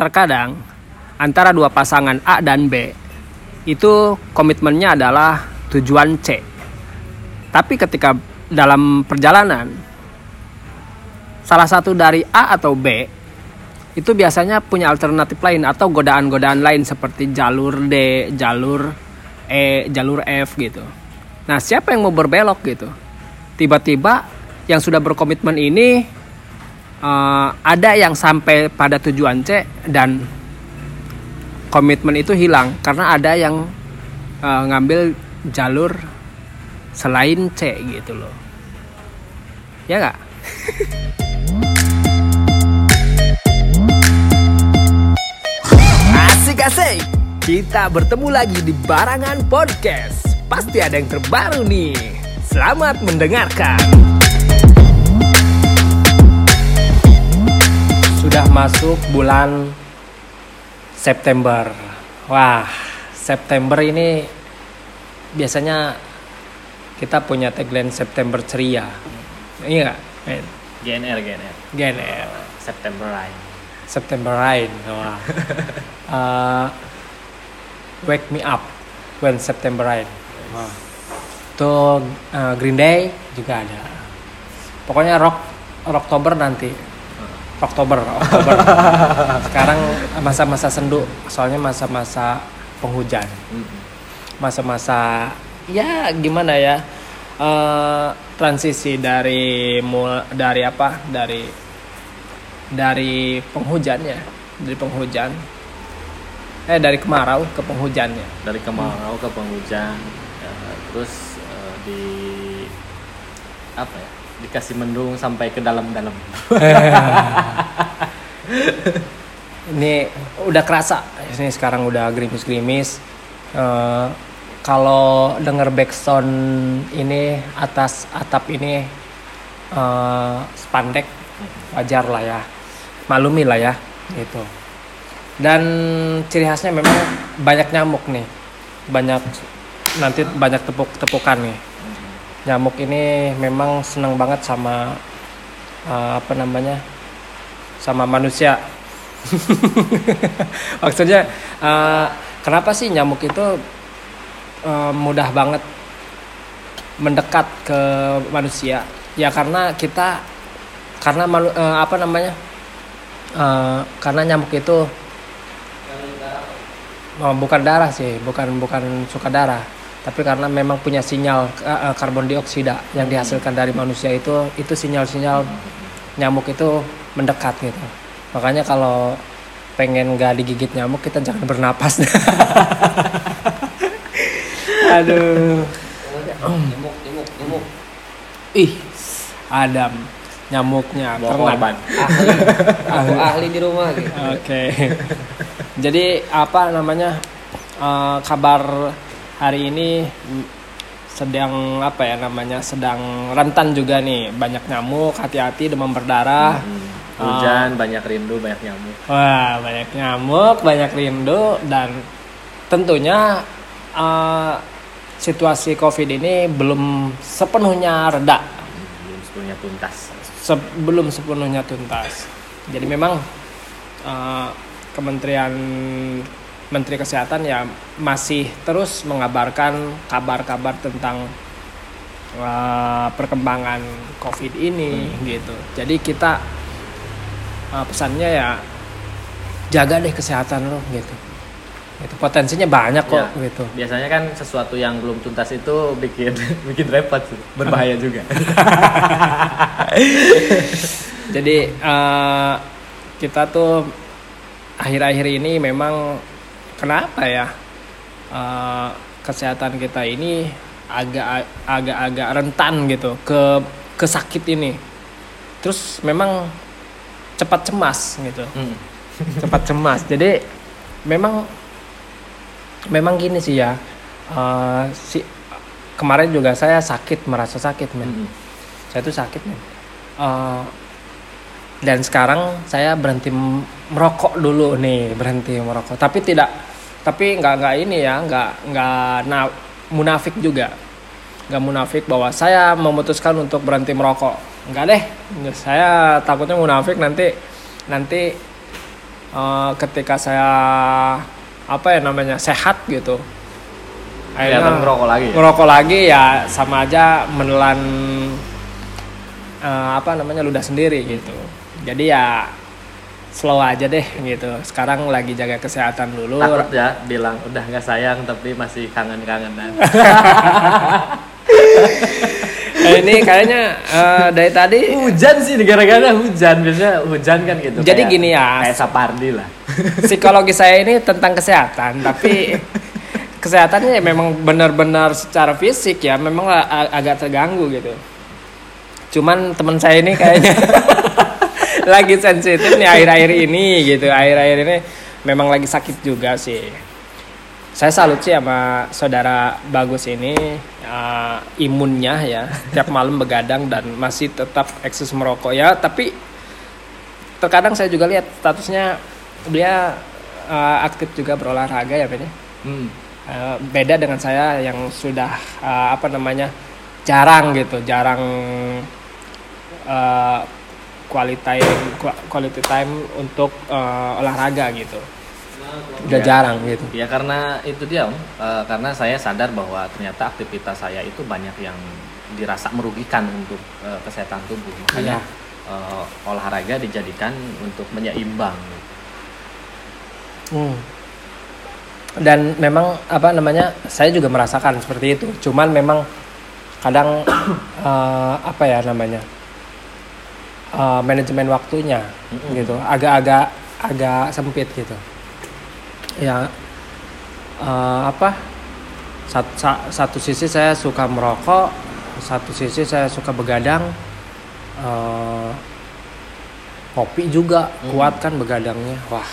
terkadang antara dua pasangan A dan B itu komitmennya adalah tujuan C. Tapi ketika dalam perjalanan salah satu dari A atau B itu biasanya punya alternatif lain atau godaan-godaan lain seperti jalur D, jalur E, jalur F gitu. Nah, siapa yang mau berbelok gitu? Tiba-tiba yang sudah berkomitmen ini uh, ada yang sampai pada tujuan C dan komitmen itu hilang karena ada yang uh, ngambil jalur selain C gitu loh. Ya nggak? asik asik. Kita bertemu lagi di Barangan Podcast. Pasti ada yang terbaru nih. Selamat mendengarkan. Sudah masuk bulan September. Wah, September ini biasanya kita punya tagline September ceria. Iya nggak? men? GNR GNR GNR. September Rain September Rain. Wah. Uh, wake me up when September Rain. Wah. Tuh uh, Green Day juga ada. Pokoknya rock Oktober nanti. Oktober, Oktober. Sekarang masa-masa sendu, soalnya masa-masa penghujan. Masa-masa ya gimana ya? eh, transisi dari mul dari apa? Dari dari penghujan ya, dari penghujan. Eh dari kemarau ke penghujan ya. dari kemarau ke penghujan ya, terus eh, di apa ya dikasih mendung sampai ke dalam-dalam Ini udah kerasa. Ini sekarang udah gerimis-gerimis. Eh, kalau denger backsound ini atas atap ini eh, spandek wajar lah ya. Malumi lah ya gitu. Dan ciri khasnya memang banyak nyamuk nih. Banyak nanti banyak tepuk-tepukan nih. Nyamuk ini memang senang banget sama eh, apa namanya? sama manusia. Maksudnya eh, kenapa sih nyamuk itu eh, mudah banget mendekat ke manusia? Ya karena kita karena malu- eh, apa namanya? Eh, karena nyamuk itu Oh, bukan darah sih, bukan bukan suka darah, tapi karena memang punya sinyal eh, karbon dioksida yang dihasilkan dari manusia itu itu sinyal-sinyal nyamuk itu mendekat gitu. Makanya kalau pengen nggak digigit nyamuk kita jangan bernapas. Aduh. nyemuk nyemuk nyemuk Ih, Adam nyamuknya bawa ternak. korban aku ahli di rumah gitu Oke. Jadi apa namanya eh, kabar hari ini sedang apa ya namanya sedang rentan juga nih. Banyak nyamuk hati-hati demam berdarah. hujan banyak rindu banyak nyamuk. Wah banyak nyamuk banyak rindu dan tentunya eh, situasi covid ini belum sepenuhnya reda. Belum sepenuhnya tuntas. Sebelum sepenuhnya tuntas. Jadi memang eh, Kementerian Menteri Kesehatan ya masih terus mengabarkan kabar-kabar tentang eh, perkembangan COVID ini gitu. Jadi kita eh, pesannya ya jaga deh kesehatan lo gitu. Itu potensinya banyak kok Ya, gitu. biasanya kan sesuatu yang belum tuntas itu bikin bikin repot sih. berbahaya juga Jadi eh, kita tuh akhir-akhir ini memang kenapa ya eh, kesehatan kita ini agak agak-agak rentan gitu ke ke sakit ini. Terus memang cepat cemas gitu. Hmm. Cepat cemas. Jadi memang memang gini sih ya. eh, si kemarin juga saya sakit merasa sakit men Mm-mm. saya tuh sakit nih Eh, dan sekarang saya berhenti merokok dulu nih berhenti merokok tapi tidak tapi nggak nggak ini ya nggak nggak na, munafik juga. Nggak munafik bahwa saya memutuskan untuk berhenti merokok. Nggak deh. Saya takutnya munafik nanti nanti eh, ketika saya apa ya namanya sehat gitu. Kelihatan ngerokok lagi ya? ngerokok lagi ya sama aja menelan eh, apa namanya ludah sendiri gitu. Jadi ya slow aja deh gitu. Sekarang lagi jaga kesehatan dulu. Takut ya bilang udah nggak sayang tapi masih kangen-kangenan. Eh, ini kayaknya eh, dari tadi hujan sih gara-gara hujan. Biasanya hujan kan gitu Jadi kayak- gini ya. kayak Sapardi lah. Psikologi saya ini tentang kesehatan tapi kesehatannya ya memang benar-benar secara fisik ya memang agak terganggu gitu. Cuman teman saya ini kayaknya lagi sensitif nih akhir-akhir ini gitu akhir-akhir ini memang lagi sakit juga sih saya salut sih sama saudara bagus ini uh, imunnya ya tiap malam begadang dan masih tetap eksis merokok ya tapi terkadang saya juga lihat statusnya dia uh, aktif juga berolahraga ya ya. hmm. Uh, beda dengan saya yang sudah uh, apa namanya jarang gitu jarang uh, quality time qua- quality time untuk uh, olahraga gitu udah Ya. jarang gitu Ya karena itu dia om, Eh, karena saya sadar bahwa ternyata aktivitas saya itu banyak yang dirasa merugikan untuk eh, kesehatan tubuh. Makanya eh, olahraga dijadikan untuk menyeimbang. Hmm. Dan memang apa namanya, saya juga merasakan seperti itu. Cuman memang kadang eh, apa ya namanya, eh, manajemen waktunya Mm-mm. gitu, agak-agak agak sempit gitu. Ya eh, apa? Sat- sa- satu sisi saya suka merokok, satu sisi saya suka begadang. eh, kopi juga Hmm. kuat kan begadangnya, wah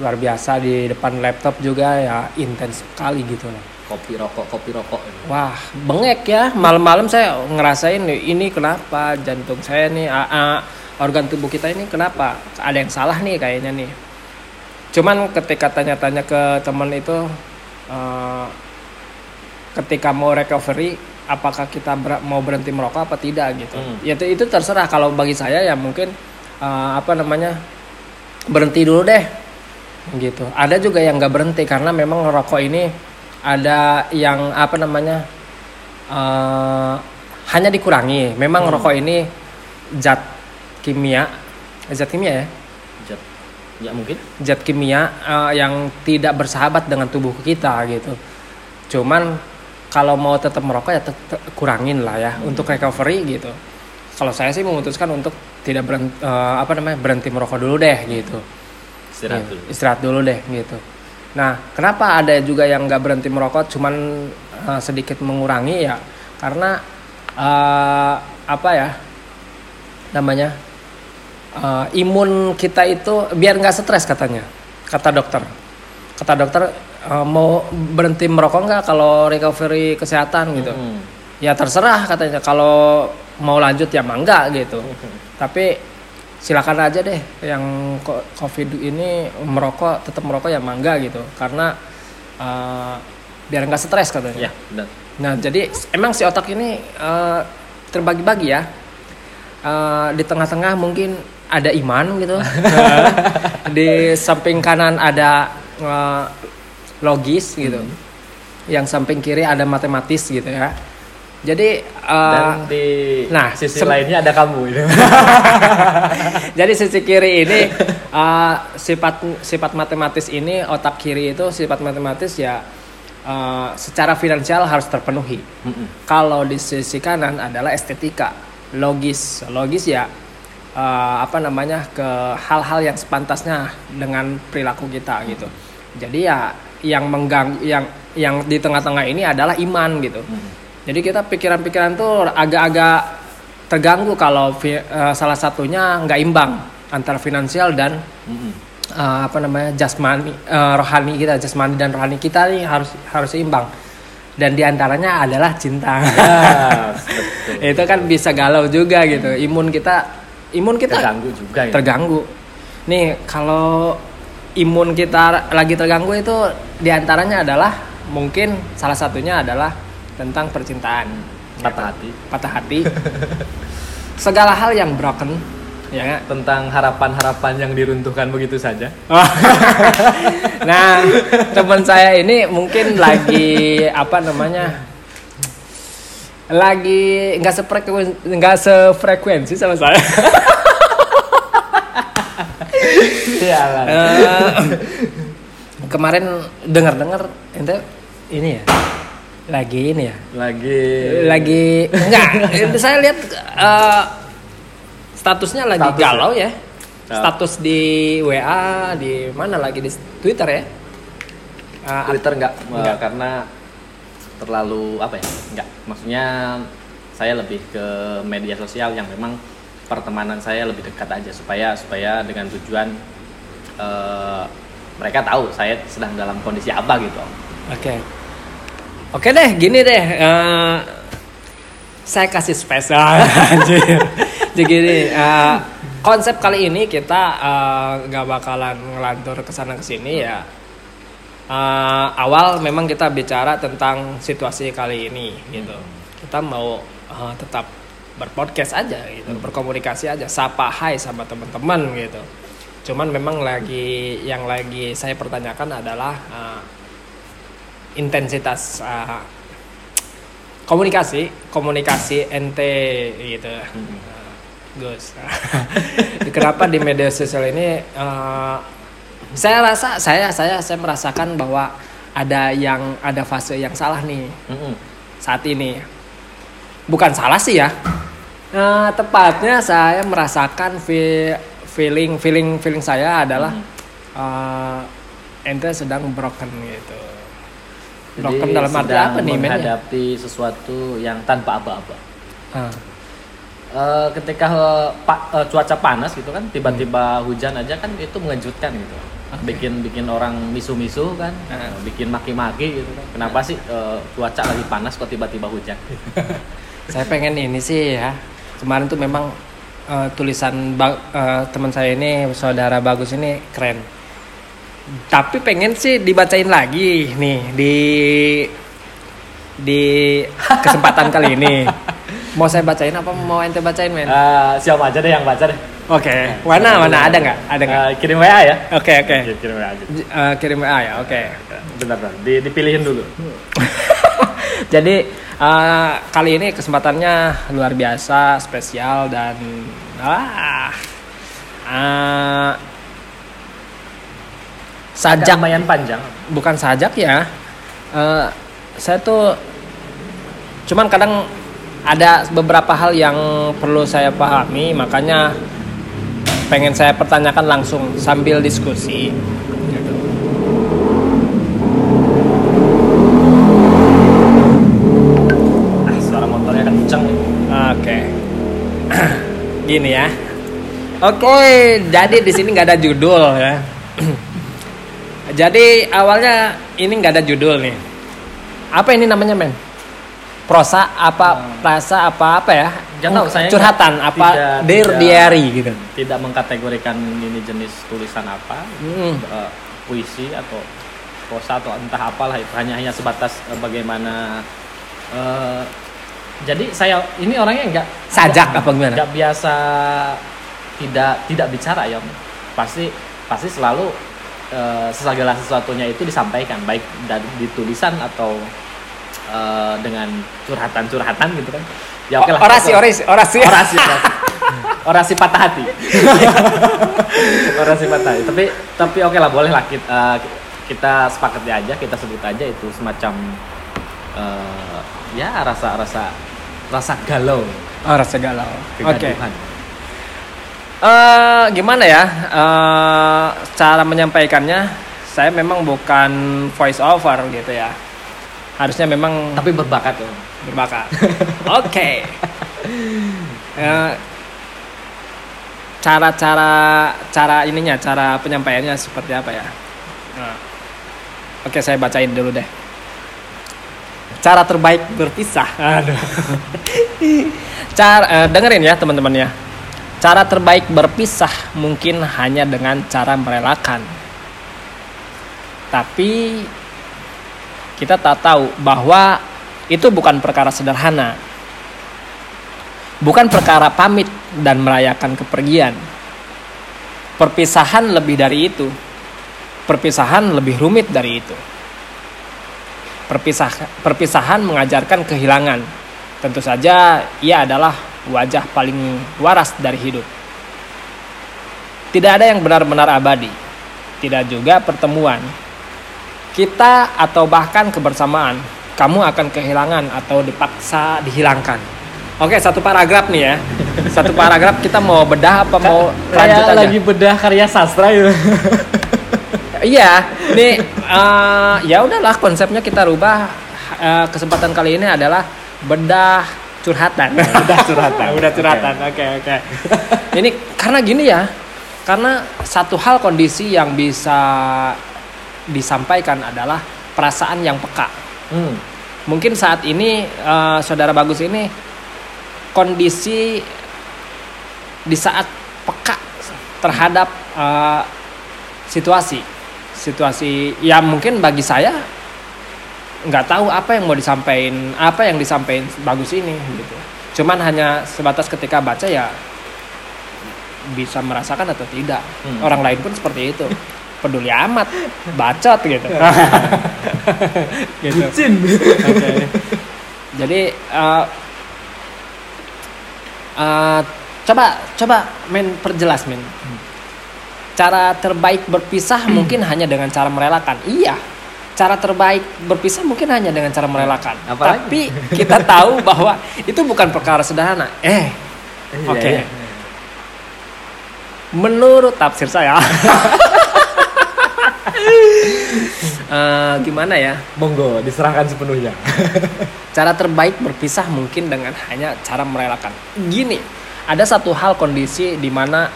luar biasa di depan laptop juga ya intens sekali gitu loh. Kopi rokok, kopi rokok. Wah, bengek ya. Malam-malam saya ngerasain ini kenapa jantung saya nih, ah, ah, organ tubuh kita ini kenapa? Ada yang salah nih kayaknya nih. Cuman ketika tanya-tanya ke teman itu, eh, ketika mau recovery, apakah kita ber- mau berhenti merokok apa tidak gitu? Hmm. Ya itu, itu terserah. Kalau bagi saya ya mungkin eh, apa namanya berhenti dulu deh, gitu. Ada juga yang nggak berhenti karena memang ngerokok ini ada yang apa namanya eh, hanya dikurangi. Memang rokok ini zat kimia, zat kimia ya, Jat, ya mungkin. zat kimia eh, yang tidak bersahabat dengan tubuh kita gitu. Cuman kalau mau tetap merokok ya tet- tet- kurangin lah ya untuk recovery gitu. Kalau saya sih memutuskan untuk tidak berhenti, apa namanya berhenti merokok dulu deh gitu. Istirahat Iya, dulu. istirahat dulu deh gitu. Nah, kenapa ada juga yang nggak berhenti merokok, cuman uh, sedikit mengurangi ya? Karena uh, apa ya namanya uh, imun kita itu biar nggak stres katanya, kata dokter. Kata dokter uh, mau berhenti merokok nggak kalau recovery kesehatan gitu? Hmm. Ya terserah katanya. Kalau mau lanjut ya mah enggak gitu tapi silakan aja deh yang covid ini merokok tetap merokok ya mangga gitu. Karena eh, biar nggak stres katanya. Ya, benar. nah jadi emang si otak ini eh, terbagi-bagi ya. Eh, di tengah-tengah mungkin ada iman gitu. Di samping kanan ada eh, logis gitu. Yang samping kiri ada matematis gitu ya jadi eh, Dan di nah, sisi lainnya ada kamu ini. Jadi sisi kiri ini uh, sifat sifat matematis ini otak kiri itu sifat matematis ya uh, secara finansial harus terpenuhi. Mm-mm. Kalau di sisi kanan adalah estetika, logis, logis ya uh, apa namanya ke hal-hal yang sepantasnya dengan perilaku kita gitu. Jadi ya yang mengganggu yang yang di tengah-tengah ini adalah iman gitu. Mm. Jadi kita pikiran-pikiran tuh agak-agak terganggu kalau eh, salah satunya nggak imbang antara finansial dan Mm-mm. eh, apa namanya jasmani eh, rohani kita jasmani dan rohani kita nih harus harus seimbang dan di antaranya adalah cinta betul. itu kan bisa galau juga gitu imun kita imun kita terganggu juga ya. terganggu nih kalau imun kita lagi terganggu itu di antaranya adalah mungkin salah satunya adalah tentang percintaan Patah hati. patah hati segala hal yang broken ya nggak? tentang harapan-harapan yang diruntuhkan begitu saja. Oh. nah, teman saya ini mungkin lagi apa namanya? Lagi nggak sefrekuensi nggak sefrekuensi sama saya. Lah. Eh, kemarin dengar-dengar ente ini ya lagi ini ya Lagi lagi enggak saya lihat eh, statusnya lagi Status ya? galau ya Ya. status di WA di mana lagi di Twitter ya Eh, Twitter enggak, Enggak. karena terlalu apa ya? Enggak. Maksudnya saya lebih ke media sosial yang memang pertemanan saya lebih dekat aja supaya supaya dengan tujuan eh, mereka tahu saya sedang dalam kondisi apa gitu. Oke. Oke deh, gini deh. eh, saya kasih space. Ah. Jadi gini, eh, konsep kali ini kita eh, nggak bakalan ngelantur ke sana ke sini ya. Eh, awal memang kita bicara tentang situasi kali ini gitu. Kita mau eh, tetap berpodcast aja gitu, berkomunikasi aja, sapa hai sama teman-teman gitu. Cuman memang lagi yang lagi saya pertanyakan adalah eh, intensitas uh, komunikasi komunikasi ente gitu. Hmm. Gus. Kenapa di media sosial ini uh, saya rasa saya saya saya merasakan bahwa ada yang ada fase yang salah nih Mm-mm. saat ini. Bukan salah sih ya. Eh, tepatnya saya merasakan fe- feeling feeling feeling saya adalah eh, ente sedang broken gitu broken Jadi dalam arti apa nih men menghadapi sesuatu yang tanpa aba-aba. Ah, Eh, ketika eh, pa- eh, cuaca panas gitu kan tiba-tiba hujan aja kan itu mengejutkan gitu. Bikin bikin orang misu-misu kan eh, bikin maki-maki gitu kan. Kenapa sih eh, cuaca lagi panas kok tiba-tiba hujan? Saya pengen ini sih ya. Kemarin tuh memang eh, tulisan eh, teman saya ini saudara bagus ini keren tapi pengen sih dibacain lagi nih di di kesempatan kali ini. Mau saya bacain apa mau ente bacain men? Eh, siapa aja deh yang baca deh. Oke mana mana? ada nggak? Ada nggak? Eh, kirim WA ya? Oke oke. Oke, kirim WA aja. Eh, kirim WA ya oke. Bentar bentar. Di- dipilihin dulu. Jadi eh, kali ini kesempatannya luar biasa, spesial dan ah, eh, sajak lumayan panjang bukan sajak ya. Eh, saya tuh cuman kadang ada beberapa hal yang perlu saya pahami, makanya pengen saya pertanyakan langsung sambil diskusi. ah suara motornya kenceng. Oke. Gini ya. Oke, jadi di sini nggak ada judul ya. jadi awalnya ini nggak ada judul nih. Apa ini namanya men? Prosa apa prasa apa apa ya? Nggak tahu, saya curhatan nggak- apa tidak- dear tidak- diary gitu. tidak mengkategorikan ini jenis tulisan apa Hmm. eh, puisi atau prosa atau entah apalah itu hanya hanya sebatas eh, bagaimana eh, jadi saya ini orangnya enggak Sajak apa gimana? nggak biasa tidak tidak bicara ya pasti pasti selalu eh, segala sesuatunya itu disampaikan baik dari tulisan atau eh, dengan curhatan-curhatan gitu kan. Ya oke lah orasi, orasi, orasi. orasi orasi. Orasi patah hati. Orasi patah hati. Tapi tapi oke lah boleh lah kita kita sepakati aja kita sebut aja itu semacam eh, ya rasa rasa rasa galau. Oh, rasa galau. Oke. kegaduhan Eh, gimana ya eh, cara menyampaikannya? Saya memang bukan voice over gitu ya. Harusnya memang tapi berbakat tuh berbakat. Oke. Eh, Cara-cara cara ininya, cara penyampaiannya seperti apa ya? Nah. Oke, saya bacain dulu deh. Cara terbaik berpisah. Aduh. Cara eh, dengerin ya teman-teman ya. Cara terbaik berpisah mungkin hanya dengan cara merelakan. Tapi kita tak tahu bahwa itu bukan perkara sederhana. bukan perkara pamit dan merayakan kepergian. Perpisahan lebih dari itu. Perpisahan lebih rumit dari itu. Perpisah, perpisahan mengajarkan kehilangan. Tentu saja ia adalah wajah paling waras dari hidup. Tidak ada yang benar-benar abadi. Tidak juga pertemuan. Kita atau bahkan kebersamaan, kamu akan kehilangan atau dipaksa dihilangkan. Oke, satu paragraf nih ya. Satu paragraf kita mau bedah apa mau lanjut aja? lagi bedah karya sastra gitu. Iya, nih eh, ya udahlah konsepnya kita rubah. Eh, kesempatan kali ini adalah bedah curhatan. bedah curhatan. bedah curhatan. Oke, oke. ini karena gini ya. Karena satu hal kondisi yang bisa disampaikan adalah perasaan yang peka. Hmm. Mungkin saat ini eh, saudara bagus ini kondisi di saat peka terhadap eh, situasi situasi ya mungkin bagi saya nggak tahu apa yang mau disampaikan apa yang disampaikan bagus ini gitu cuman hanya sebatas ketika baca ya bisa merasakan atau tidak Hmm. orang lain pun seperti itu peduli amat bacot gitu gitu Oke. Jadi eh, eh, coba coba men perjelas men. Cara terbaik berpisah mungkin hanya dengan cara merelakan. Iya. Cara terbaik berpisah mungkin hanya dengan cara merelakan. Apalagi? Tapi kita tahu bahwa itu bukan perkara sederhana. Eh, Iya, oke. iya. Menurut tafsir saya, Eh, gimana ya? Monggo diserahkan sepenuhnya. Cara terbaik berpisah mungkin dengan hanya cara merelakan. Gini, ada satu hal kondisi di mana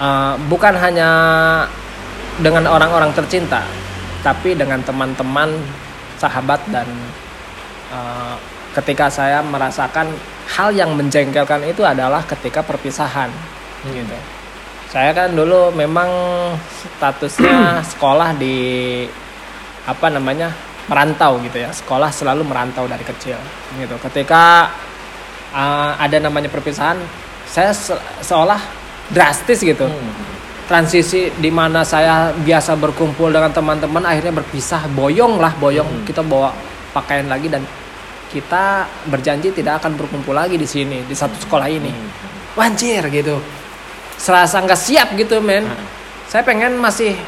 uh, bukan hanya dengan orang-orang tercinta, tapi dengan teman-teman, sahabat dan uh, ketika saya merasakan hal yang menjengkelkan itu adalah ketika perpisahan, gitu. Saya kan dulu memang statusnya sekolah di apa namanya merantau gitu ya. Sekolah selalu merantau dari kecil gitu. Ketika uh, ada namanya perpisahan saya se- seolah drastis gitu transisi di mana saya biasa berkumpul dengan teman-teman akhirnya berpisah. Boyong lah boyong. Kita bawa pakaian lagi dan kita berjanji tidak akan berkumpul lagi di sini di satu sekolah ini. Wanjir gitu. Serasa nggak siap gitu men. Saya pengen masih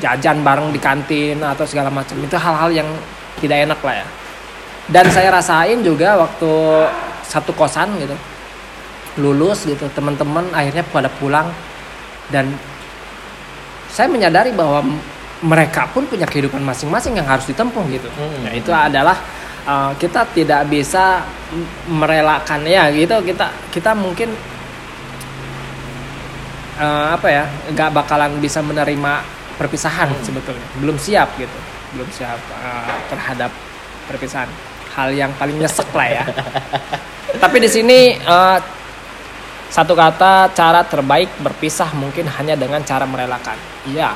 jajan bareng di kantin atau segala macam. Itu hal-hal yang tidak enak lah ya. Dan saya rasain juga waktu satu kosan gitu lulus gitu teman-teman akhirnya pada pulang. Dan saya menyadari bahwa mereka pun punya kehidupan masing-masing yang harus ditempuh gitu. Hmm. Nah, itu adalah uh, kita tidak bisa merelakan ya gitu. Kita kita mungkin uh, apa ya nggak bakalan bisa menerima perpisahan sebetulnya. Belum siap gitu. Belum siap uh, terhadap perpisahan. Hal yang paling nyesek lah ya. Tapi di sini uh, satu kata cara terbaik berpisah mungkin hanya dengan cara merelakan. Iya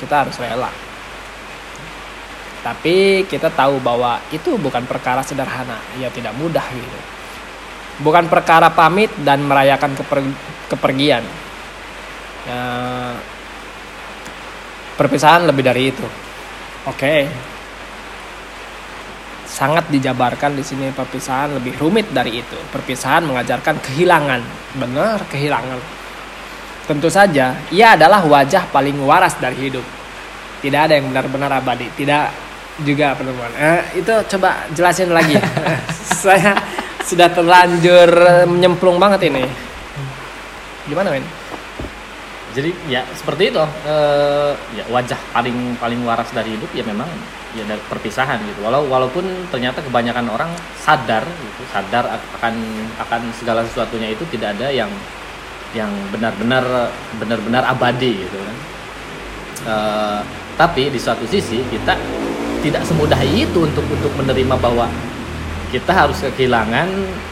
kita harus rela. Tapi kita tahu bahwa itu bukan perkara sederhana. Ya tidak mudah gitu. Bukan perkara pamit dan merayakan keper- kepergian. Ya, perpisahan lebih dari itu. Oke. Sangat dijabarkan di sini perpisahan lebih rumit dari itu. Perpisahan mengajarkan kehilangan. Benar, kehilangan. Tentu saja, ia adalah wajah paling waras dari hidup. Tidak ada yang benar-benar abadi. Tidak juga penemuan. Eh, itu coba jelasin lagi. Saya sudah terlanjur menyemplung banget ini. Gimana, men? Jadi ya seperti itu. Eh, ya wajah paling paling waras dari hidup ya memang ya dari perpisahan gitu. Walau walaupun ternyata kebanyakan orang sadar gitu, sadar akan akan segala sesuatunya itu tidak ada yang yang benar-benar benar-benar abadi gitu kan. Eh, tapi di satu sisi kita tidak semudah itu untuk untuk menerima bahwa kita harus kehilangan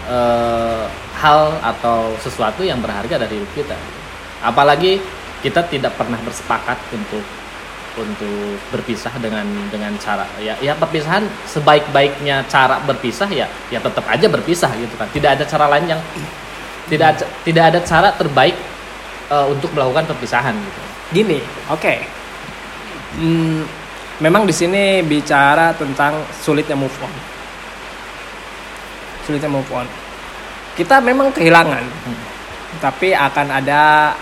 eh, hal atau sesuatu yang berharga dari hidup kita. Apalagi kita tidak pernah bersepakat untuk untuk berpisah dengan dengan cara ya ya perpisahan sebaik-baiknya cara berpisah ya ya tetap aja berpisah gitu kan. Tidak ada cara lain yang tidak tidak ada cara terbaik eh, untuk melakukan perpisahan gitu Gini, oke. Hmm, memang di sini bicara tentang sulitnya move on. Sulitnya move on. Kita memang kehilangan, Hmm. tapi akan ada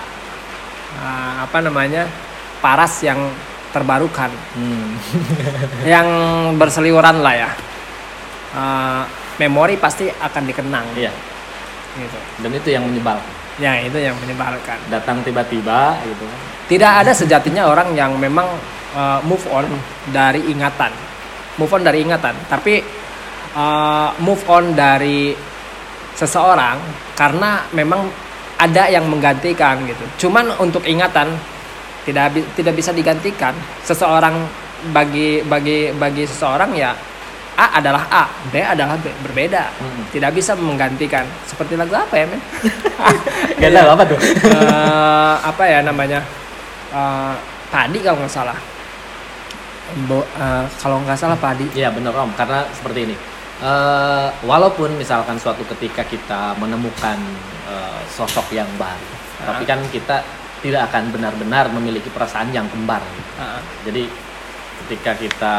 uh, apa namanya paras yang terbarukan, Hmm. yang berseliweran lah ya. Uh, memori pasti akan dikenang, iya gitu. dan itu yang menyebalkan Ya itu yang menyebalkan. datang tiba-tiba gitu tidak ada sejatinya orang yang memang uh, move on dari ingatan move on dari ingatan tapi uh, move on dari seseorang karena memang ada yang menggantikan gitu cuman untuk ingatan tidak tidak bisa digantikan seseorang bagi bagi bagi seseorang ya A adalah A, B adalah B, berbeda. Hmm. Tidak bisa menggantikan. Seperti lagu apa ya, men? Gak tahu apa tuh Eh, apa ya namanya Eh, padi kalau nggak salah Bo- eh, kalau nggak salah padi Iya bener om, karena seperti ini. Eh, walaupun misalkan suatu ketika kita menemukan eh, sosok yang baru, tapi kan kita tidak akan benar-benar memiliki perasaan yang kembar. Ah, Jadi ketika kita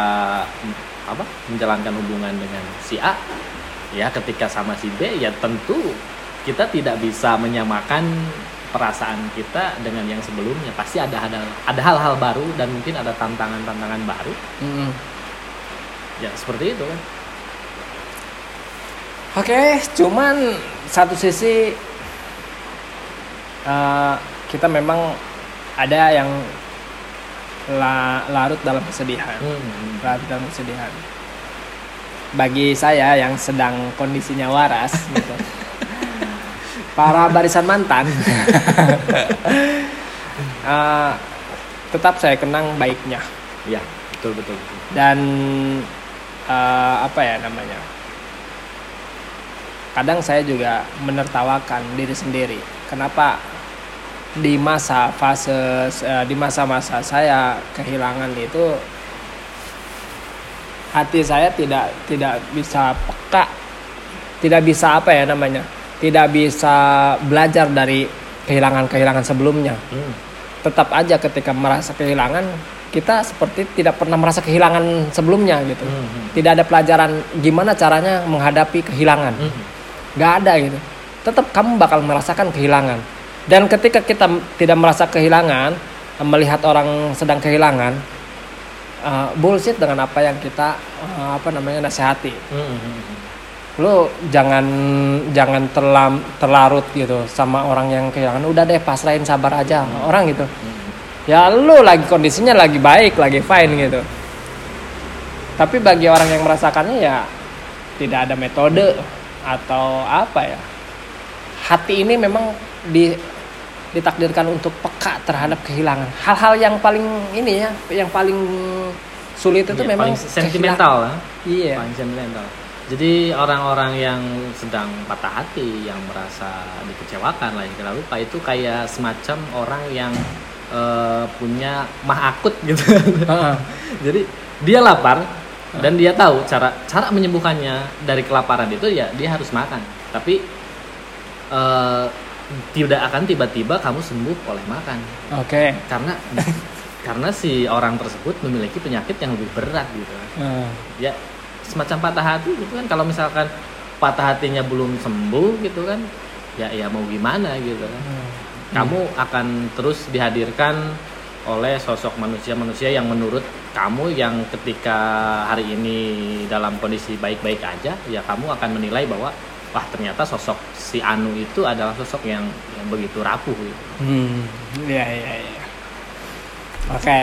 apa menjalankan hubungan dengan si A, ya ketika sama si B, ya tentu kita tidak bisa menyamakan perasaan kita dengan yang sebelumnya. Pasti ada ada ada hal-hal baru dan mungkin ada tantangan-tantangan baru. mm-mm. Ya seperti itu kan. oke cuman satu sisi eh, kita memang ada yang la- larut dalam kesedihan Hmm. larut dalam kesedihan bagi saya yang sedang kondisinya waras gitu para barisan mantan eh, tetap saya kenang baiknya Ya, betul betul. betul. dan eh, apa ya namanya kadang saya juga menertawakan diri sendiri kenapa di masa fase eh, di masa-masa saya kehilangan itu hati saya tidak tidak bisa peka. Tidak bisa apa ya namanya? Tidak bisa belajar dari kehilangan-kehilangan sebelumnya. Hmm. tetap aja ketika merasa kehilangan kita seperti tidak pernah merasa kehilangan sebelumnya gitu. Hmm. tidak ada pelajaran gimana caranya menghadapi kehilangan. Hmm. nggak ada gitu. Tetap kamu bakal merasakan kehilangan dan ketika kita tidak merasa kehilangan melihat orang sedang kehilangan uh, bullshit dengan apa yang kita uh, apa namanya nasihati. Hmm. Hmm. lu jangan jangan terlam, terlarut gitu sama orang yang kehilangan. Udah deh pasrahin sabar aja sama orang gitu. Ya lu lagi kondisinya lagi baik lagi fine gitu. Tapi bagi orang yang merasakannya ya tidak ada metode atau apa ya. Hati ini memang di ditakdirkan untuk peka terhadap kehilangan hal-hal yang paling ini ya yang paling sulit itu Iya, memang sentimental lah. kehilangan. iya Paling sentimental. Jadi orang-orang yang sedang patah hati, yang merasa dikecewakan, lah yang lupa itu kayak semacam orang yang eh, punya mah akut gitu. Heeh. Jadi dia lapar dan dia tahu cara cara menyembuhkannya dari kelaparan itu ya dia harus makan. Tapi eh, tidak akan tiba-tiba kamu sembuh oleh makan. Oke. Karena karena si orang tersebut memiliki penyakit yang lebih berat gitu. Heeh. ya semacam patah hati gitu kan. Kalau misalkan patah hatinya belum sembuh gitu kan ya ya mau gimana gitu kan. Kamu akan terus dihadirkan oleh sosok manusia-manusia yang menurut kamu yang ketika hari ini dalam kondisi baik-baik aja ya kamu akan menilai bahwa wah ternyata sosok si Anu itu adalah sosok yang, yang begitu rapuh gitu. Hmm, iya iya iya. Oke.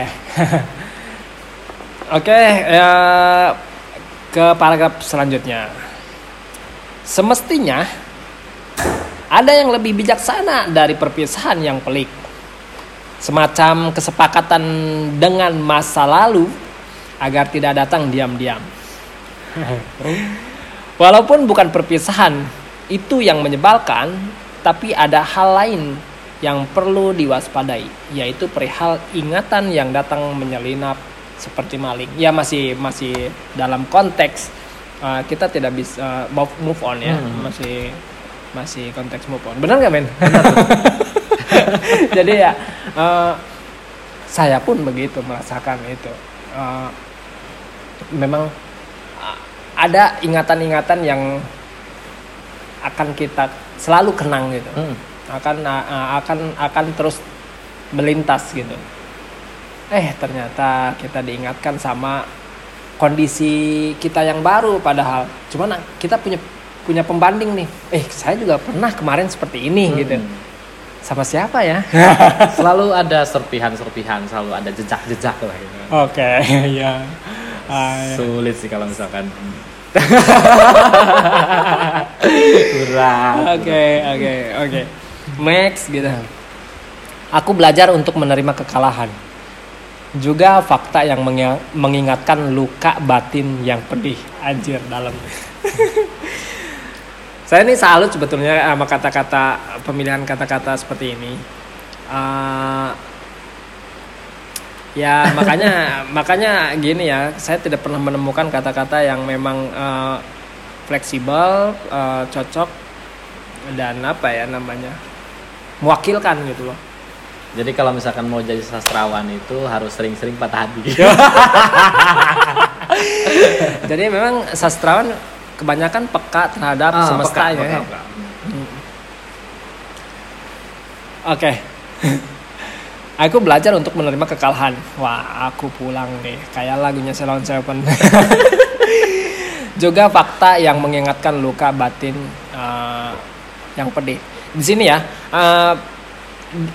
Oke, ya ke paragraf selanjutnya. Semestinya ada yang lebih bijaksana dari perpisahan yang pelik. Semacam kesepakatan dengan masa lalu agar tidak datang diam-diam. Walaupun bukan perpisahan itu yang menyebalkan, tapi ada hal lain yang perlu diwaspadai, yaitu perihal ingatan yang datang menyelinap seperti maling. Ya masih masih dalam konteks uh, kita tidak bisa uh, move on ya, Hmm. masih masih konteks move on. Benar nggak men jadi ya eh, saya pun begitu merasakan itu. Eh, memang ada ingatan-ingatan yang akan kita selalu kenang gitu. Hmm. akan akan akan terus melintas gitu. Eh ternyata kita diingatkan sama kondisi kita yang baru padahal. Cuman kita punya punya pembanding nih. Eh saya juga pernah kemarin seperti ini Hmm. gitu. Sama siapa ya? Selalu ada serpihan-serpihan, selalu ada jejak-jejak lah gitu. oke ya Ah, Sulit sih kalau misalkan berat. Oke, oke, oke. Next gitu. Aku belajar untuk menerima kekalahan. Juga fakta yang mengi- mengingatkan luka batin yang pedih. Anjir dalam. Saya ini salut sebetulnya sama kata-kata pemilihan kata-kata seperti ini. Eh, ya makanya makanya gini ya, saya tidak pernah menemukan kata-kata yang memang eh, fleksibel, eh, cocok dan apa ya namanya mewakilkan gitu loh. Jadi kalau misalkan mau jadi sastrawan itu harus sering-sering patah hati. Jadi memang sastrawan kebanyakan peka terhadap Ah, semesta peka, ya. peka, peka. Oke. Aku belajar untuk menerima kekalahan. Wah, aku pulang deh. Kayak lagunya Salon Seven. Juga fakta yang mengingatkan luka batin eh, yang pedih. Di sini ya, eh,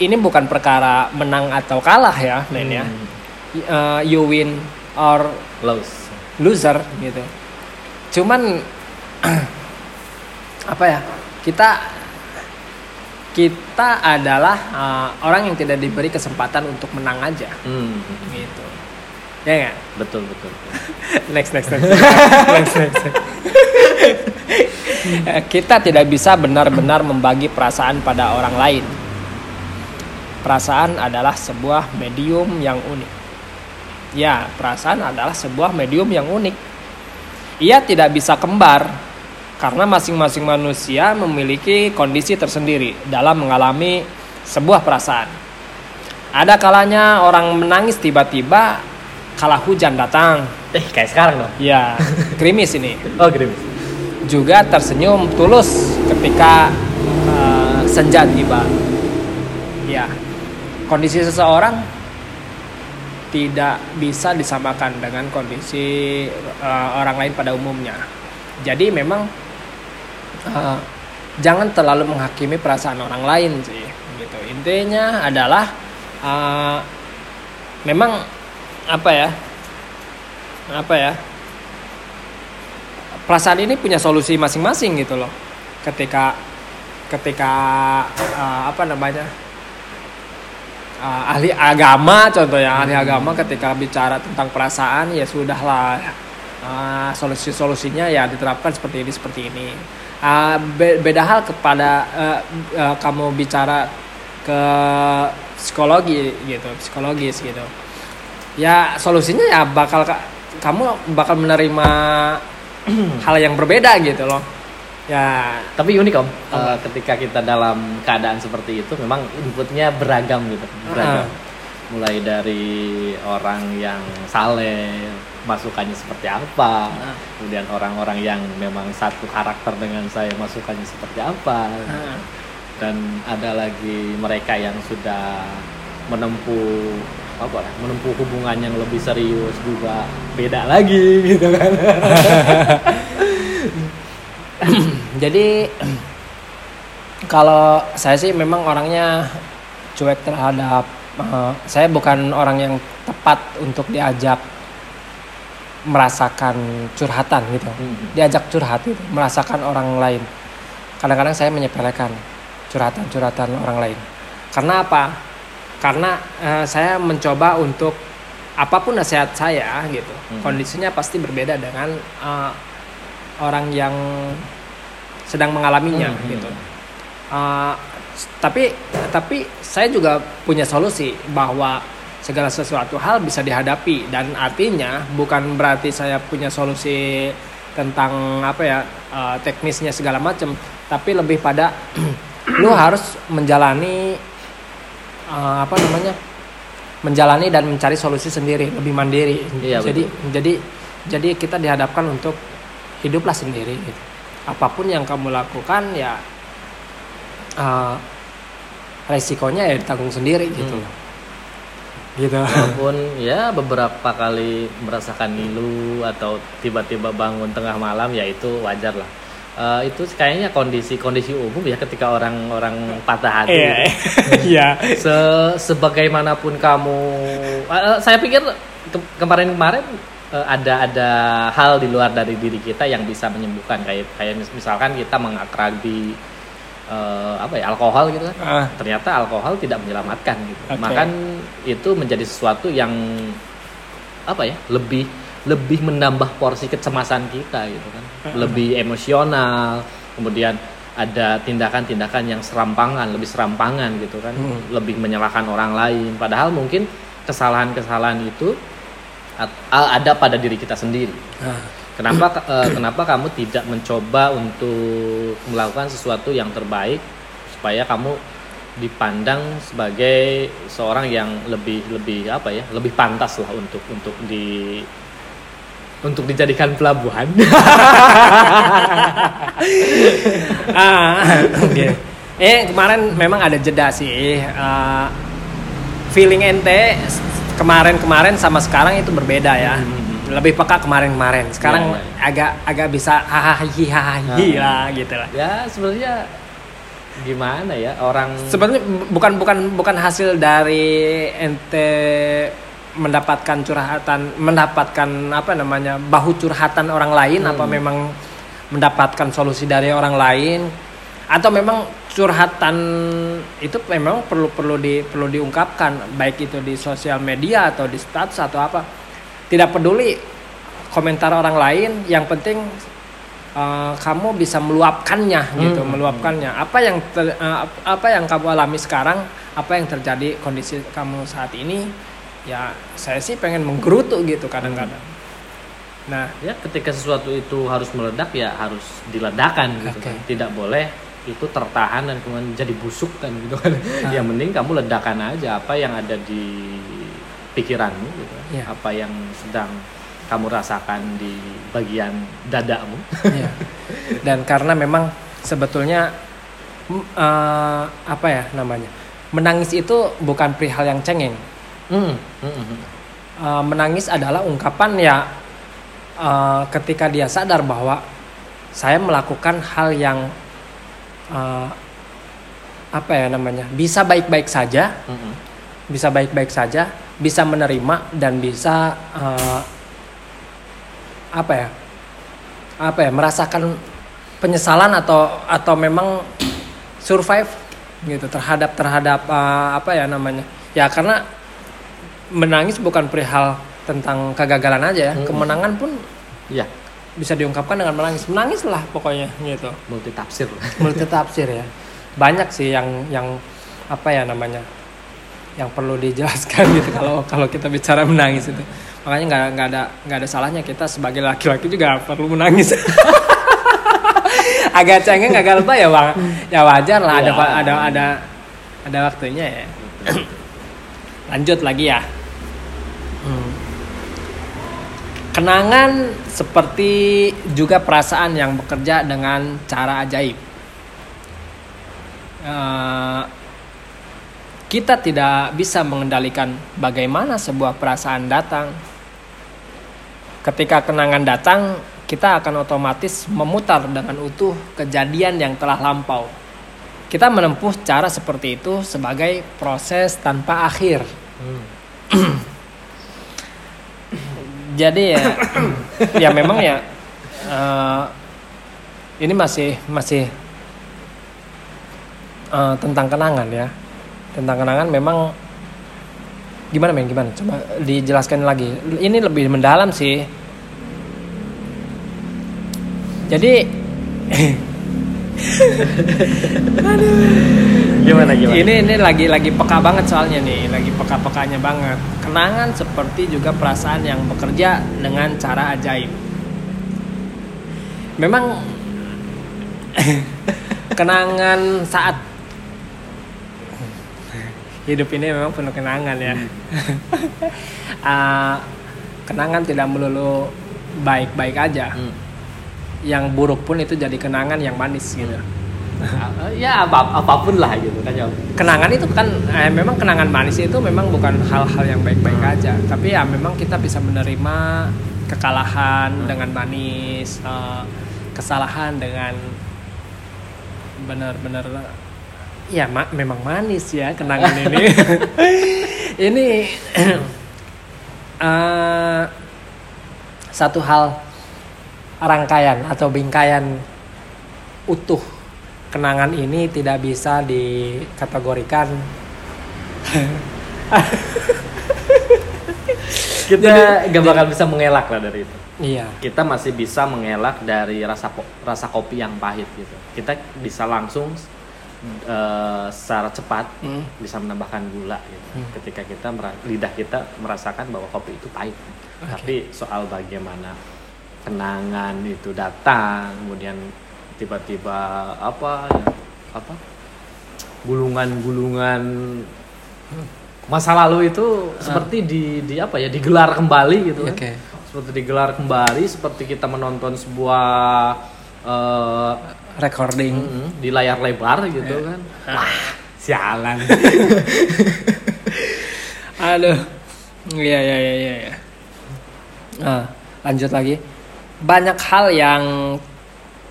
ini bukan perkara menang atau kalah ya, Len ya. Hmm. Eh, you win or Lows. loser gitu. Cuman apa ya? Kita kita adalah uh, orang yang tidak diberi kesempatan untuk menang aja Hmm. gitu. Ya? Betul, betul. betul. Next next next. next, next, next. Eh, kita tidak bisa benar-benar membagi perasaan pada orang lain. Perasaan adalah sebuah medium yang unik. Ya, perasaan adalah sebuah medium yang unik. Ia tidak bisa kembar karena masing-masing manusia memiliki kondisi tersendiri dalam mengalami sebuah perasaan. Ada kalanya orang menangis tiba-tiba kala hujan datang. Eh, kayak sekarang dong. Ya, krimis ini. Oh, gerimis. Juga tersenyum tulus ketika uh, senja tiba. Ya, kondisi seseorang tidak bisa disamakan dengan kondisi uh, orang lain pada umumnya. Jadi memang uh, jangan terlalu menghakimi perasaan orang lain sih. Gitu. Intinya adalah uh, memang apa ya? Apa ya? perasaan ini punya solusi masing-masing gitu loh ketika ketika uh, apa namanya uh, ahli agama contohnya ahli agama ketika bicara tentang perasaan ya sudahlah uh, solusi solusinya ya diterapkan seperti ini seperti ini Uh, be- beda hal kepada uh, uh, kamu bicara ke psikologi gitu psikologis gitu. Ya solusinya ya bakal ka- kamu bakal menerima hal yang berbeda gitu loh. Ya. Tapi unik om, eh, ketika kita dalam keadaan seperti itu memang inputnya beragam gitu, beragam. Mulai dari orang yang saleh, masukannya seperti apa, Ah. kemudian orang-orang yang memang satu karakter dengan saya, masukannya seperti apa, Nah, dan ada lagi mereka yang sudah menempuh apa ya, menempuh hubungan yang lebih serius juga beda lagi gitu kan. jadi kalau saya sih memang orangnya cuek terhadap eh, saya bukan orang yang tepat untuk diajak merasakan curhatan gitu Hmm. diajak curhat gitu, merasakan orang lain kadang-kadang saya menyepelekan curhatan-curhatan orang lain karena apa karena eh, saya mencoba untuk apa pun nasihat saya gitu Mhm. kondisinya pasti berbeda dengan eh, orang yang sedang mengalaminya Mhm. gitu s- tapi tapi saya juga punya solusi bahwa segala sesuatu hal bisa dihadapi dan artinya bukan berarti saya punya solusi tentang apa ya eh, teknisnya segala macam tapi lebih pada lu harus menjalani eh, apa namanya menjalani dan mencari solusi sendiri lebih mandiri Iya, jadi jadi jadi kita dihadapkan untuk hiduplah sendiri gitu. apa pun yang kamu lakukan ya eh, resikonya ya ditanggung sendiri gitu Hmm. loh gitu. Walaupun ya beberapa kali merasakan ngilu atau tiba-tiba bangun tengah malam ya itu wajar lah. Eh, itu kayaknya kondisi-kondisi umum ya ketika orang-orang patah hati iya. gitu. iya. Se sebagaimanapun kamu eh, saya pikir ke- kemarin-kemarin ada ada hal di luar dari diri kita yang bisa menyembuhkan. Kayak kayak mis- misalkan kita mengakrabi eh, apa ya alkohol gitu kan Ah, ternyata alkohol tidak menyelamatkan gitu. Oke. Maka itu menjadi sesuatu yang apa ya lebih lebih menambah porsi kecemasan kita gitu kan lebih emosional kemudian ada tindakan-tindakan yang serampangan lebih serampangan gitu kan Hmm. lebih menyalahkan orang lain padahal mungkin kesalahan-kesalahan itu ada pada diri kita sendiri ah. Kenapa eh, kenapa kamu tidak mencoba untuk melakukan sesuatu yang terbaik supaya kamu dipandang sebagai seorang yang lebih lebih apa ya lebih pantas lah untuk untuk di untuk dijadikan pelabuhan. ah, oke. Eh kemarin memang ada jeda sih. Eh, feeling ente kemarin-kemarin sama sekarang itu berbeda ya. Lebih peka kemarin-kemarin. Sekarang Iya, iya. agak agak bisa hahaha hahaha lah gitu lah. ya sebenarnya gimana ya orang Sebenarnya bu- bukan bukan bukan hasil dari ente mendapatkan curhatan, mendapatkan apa namanya bahu curhatan orang lain, apa Hmm. memang mendapatkan solusi dari orang lain, atau memang curhatan itu memang perlu perlu di perlu diungkapkan, baik itu di sosial media atau di status atau apa, tidak peduli komentar orang lain, yang penting uh, kamu bisa meluapkannya gitu, Hmm. meluapkannya. Apa yang ter- uh, apa yang kamu alami sekarang, apa yang terjadi kondisi kamu saat ini, ya saya sih pengen menggerutu gitu kadang-kadang. Nah, ya ketika sesuatu itu harus meledak ya harus diledakan gitu Oke. kan. Tidak boleh itu tertahan dan kemudian jadi busuk kan gitu kan. Yang mending kamu ledakan aja apa yang ada di pikiranmu gitu. Iya. Apa yang sedang kamu rasakan di bagian dadamu. Iya. Dan karena memang sebetulnya mm, eh, apa ya namanya? Menangis itu bukan perihal yang cengeng. Hmm, hmm, hmm. Eh, menangis adalah ungkapan ya eh, ketika dia sadar bahwa saya melakukan hal yang eh, apa ya namanya? bisa baik-baik saja, Hmm, hmm. bisa baik-baik saja, bisa menerima dan bisa eh, apa ya? Apa ya? merasakan penyesalan atau atau memang survive gitu terhadap terhadap eh, apa ya namanya? Ya karena menangis bukan perihal tentang kegagalan aja ya, Mm-mm. kemenangan pun Iya, bisa diungkapkan dengan menangis. Menangislah pokoknya gitu. multi tafsir. multi tafsir ya banyak sih yang yang apa ya namanya yang perlu dijelaskan gitu kalau kalau kita bicara menangis itu. Makanya nggak nggak ada nggak ada salahnya kita sebagai laki-laki juga perlu menangis. Agak cengeng agak lebay ya bang? Ya wajar lah ada Ya. ada ada ada waktunya ya. Lanjut lagi ya. Hmm. kenangan seperti juga perasaan yang bekerja dengan cara ajaib. Eh, kita tidak bisa mengendalikan bagaimana sebuah perasaan datang. Ketika kenangan datang, kita akan otomatis memutar dengan utuh kejadian yang telah lampau. Kita menempuh cara seperti itu sebagai proses tanpa akhir. Hmm. Jadi ya, ya memang ya eh, ini masih masih eh, tentang kenangan ya, tentang kenangan memang gimana men gimana? Coba dijelaskan lagi. Ini lebih mendalam sih. Jadi Gimana gimana? ini ini lagi lagi peka banget soalnya nih, lagi peka-pekanya banget. Kenangan seperti juga perasaan yang bekerja dengan cara ajaib. Memang kenangan saat hidup ini memang penuh kenangan ya. Ah, kenangan tidak melulu baik-baik aja. Hmm. Yang buruk pun itu jadi kenangan yang manis gitu. ya apa apa pun lah gitu kan ya Kenangan itu kan eh, memang kenangan manis itu memang bukan hal-hal yang baik-baik aja, tapi ya memang kita bisa menerima kekalahan dengan manis, eh, kesalahan dengan benar-benar ya ma- memang manis ya kenangan ini. ini eh, satu hal rangkaian atau bingkaian utuh kenangan ini tidak bisa dikategorikan. Kita gak bakal bisa mengelak lah dari itu. Iya. Kita masih bisa mengelak dari rasa rasa kopi yang pahit gitu. Kita bisa langsung eh, secara cepat Hmm. bisa menambahkan gula gitu. Ketika kita lidah kita merasakan bahwa kopi itu pahit. Tapi soal bagaimana kenangan itu datang kemudian tiba-tiba apa apa gulungan-gulungan masa lalu itu seperti di di apa ya digelar kembali gitu kan. Oke. seperti digelar kembali seperti kita menonton sebuah eh, recording. Mm, di layar lebar gitu kan. Wah sialan. Aduh. Iya iya iya iya. Nah, lanjut lagi. Banyak hal yang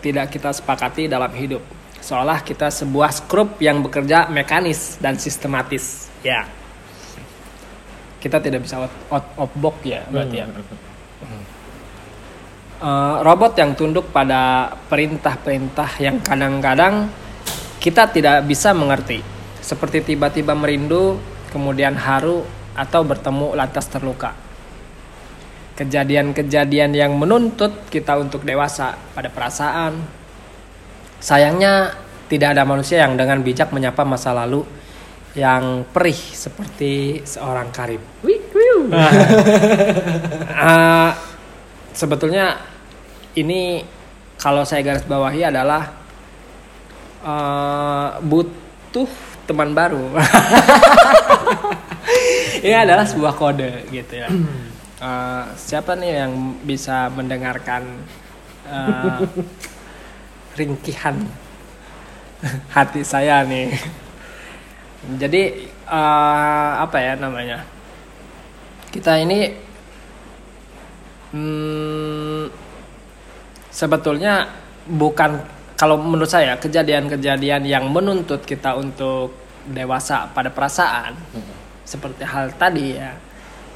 tidak kita sepakati dalam hidup. Seolah kita sebuah skrup yang bekerja mekanis dan sistematis. Ya. Kita tidak bisa out, out of box ya berarti ya Eh, robot yang tunduk pada perintah-perintah yang kadang-kadang kita tidak bisa mengerti. Seperti tiba-tiba merindu, kemudian haru, atau bertemu lantas terluka. Kejadian-kejadian yang menuntut kita untuk dewasa pada perasaan. Sayangnya tidak ada manusia yang dengan bijak menyapa masa lalu yang perih seperti seorang karib. Eh, sebetulnya ini kalau saya garis bawahi adalah eh, butuh teman baru. ini adalah sebuah kode gitu ya. Eh, siapa nih yang bisa mendengarkan eh, ringkihan hati saya nih? Jadi eh, apa ya namanya? Kita ini hmm, sebetulnya bukan kalau menurut saya kejadian-kejadian yang menuntut kita untuk dewasa pada perasaan seperti hal tadi ya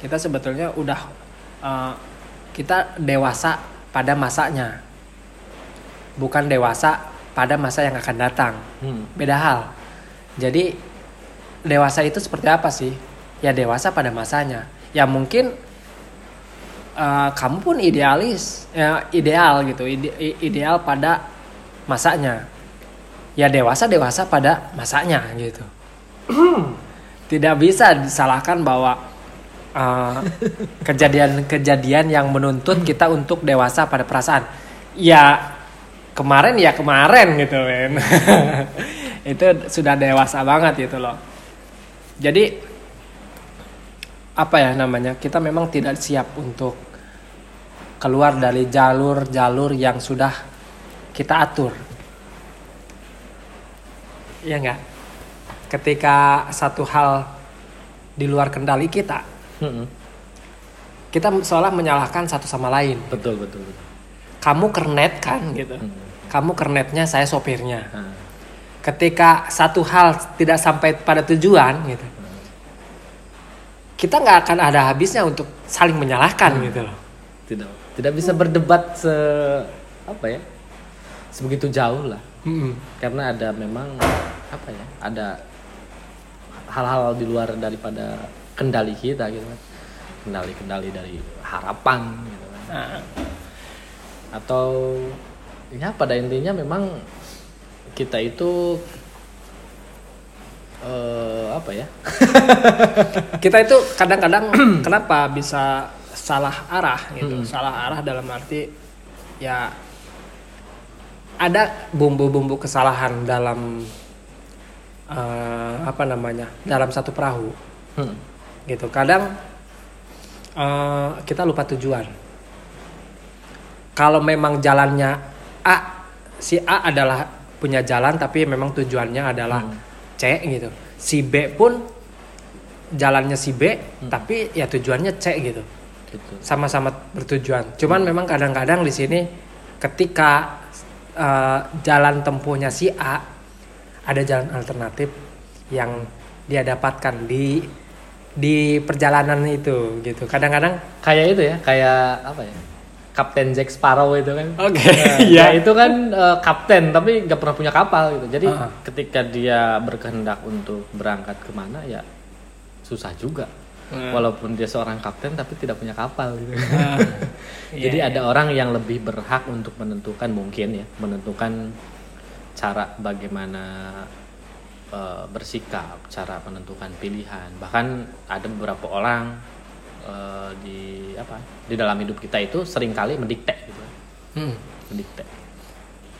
kita sebetulnya udah eh, kita dewasa pada masanya. Bukan dewasa pada masa yang akan datang. Hmm. beda hal. Jadi dewasa itu seperti apa sih? Ya dewasa pada masanya. Ya mungkin eh, kamu pun idealis ya ideal gitu ide- ideal pada masanya. Ya dewasa dewasa pada masanya gitu. Tidak bisa disalahkan bahwa eh, kejadian-kejadian yang menuntut kita untuk dewasa pada perasaan. Ya kemarin ya kemarin gitu men. Itu sudah dewasa banget gitu loh. Jadi apa ya namanya kita memang tidak siap untuk keluar dari jalur-jalur yang sudah kita atur. Ya enggak ketika satu hal di luar kendali kita Mm-mm. kita seolah menyalahkan satu sama lain. Betul betul betul. Kamu kernet kan gitu. Hmm. kamu kernetnya saya sopirnya. Nah, ketika satu hal tidak sampai pada tujuan gitu kita nggak akan ada habisnya untuk saling menyalahkan gitu loh. Tidak tidak bisa berdebat se apa ya sebegitu jauh lah. Mm-mm. karena ada memang apa ya ada hal-hal di luar daripada kendali kita gitu kan. Kendali-kendali dari harapan gitu kan. Nah, atau ya pada intinya memang kita itu eh, apa ya? Kita itu kadang-kadang kenapa bisa salah arah gitu? Salah arah dalam arti ya ada bumbu-bumbu kesalahan dalam eh, apa namanya? Dalam satu perahu. Hmm. gitu. Kadang eh, kita lupa tujuan. Kalau memang jalannya A si A adalah punya jalan tapi memang tujuannya adalah Hmm. C gitu si B pun jalannya si B tapi ya tujuannya C gitu Gitu. sama-sama bertujuan. Cuman memang kadang-kadang di sini ketika eh, jalan tempuhnya si A ada jalan alternatif yang dia dapatkan di di perjalanan itu gitu. Kadang-kadang Kayak itu ya, kayak apa ya? Kapten Jack Sparrow itu kan. Oke, Nah, iya. ya itu kan eh, kapten tapi nggak pernah punya kapal gitu. Jadi Ah. ketika dia berkehendak untuk berangkat ke mana ya susah juga. Walaupun dia seorang kapten tapi tidak punya kapal gitu. Jadi Iya, ada orang yang lebih berhak untuk menentukan mungkin ya, menentukan cara bagaimana eh, bersikap, cara menentukan pilihan. Bahkan ada beberapa orang eh, di apa? Di dalam hidup kita itu sering kali mendikte gitu. Hmm. Mendikte.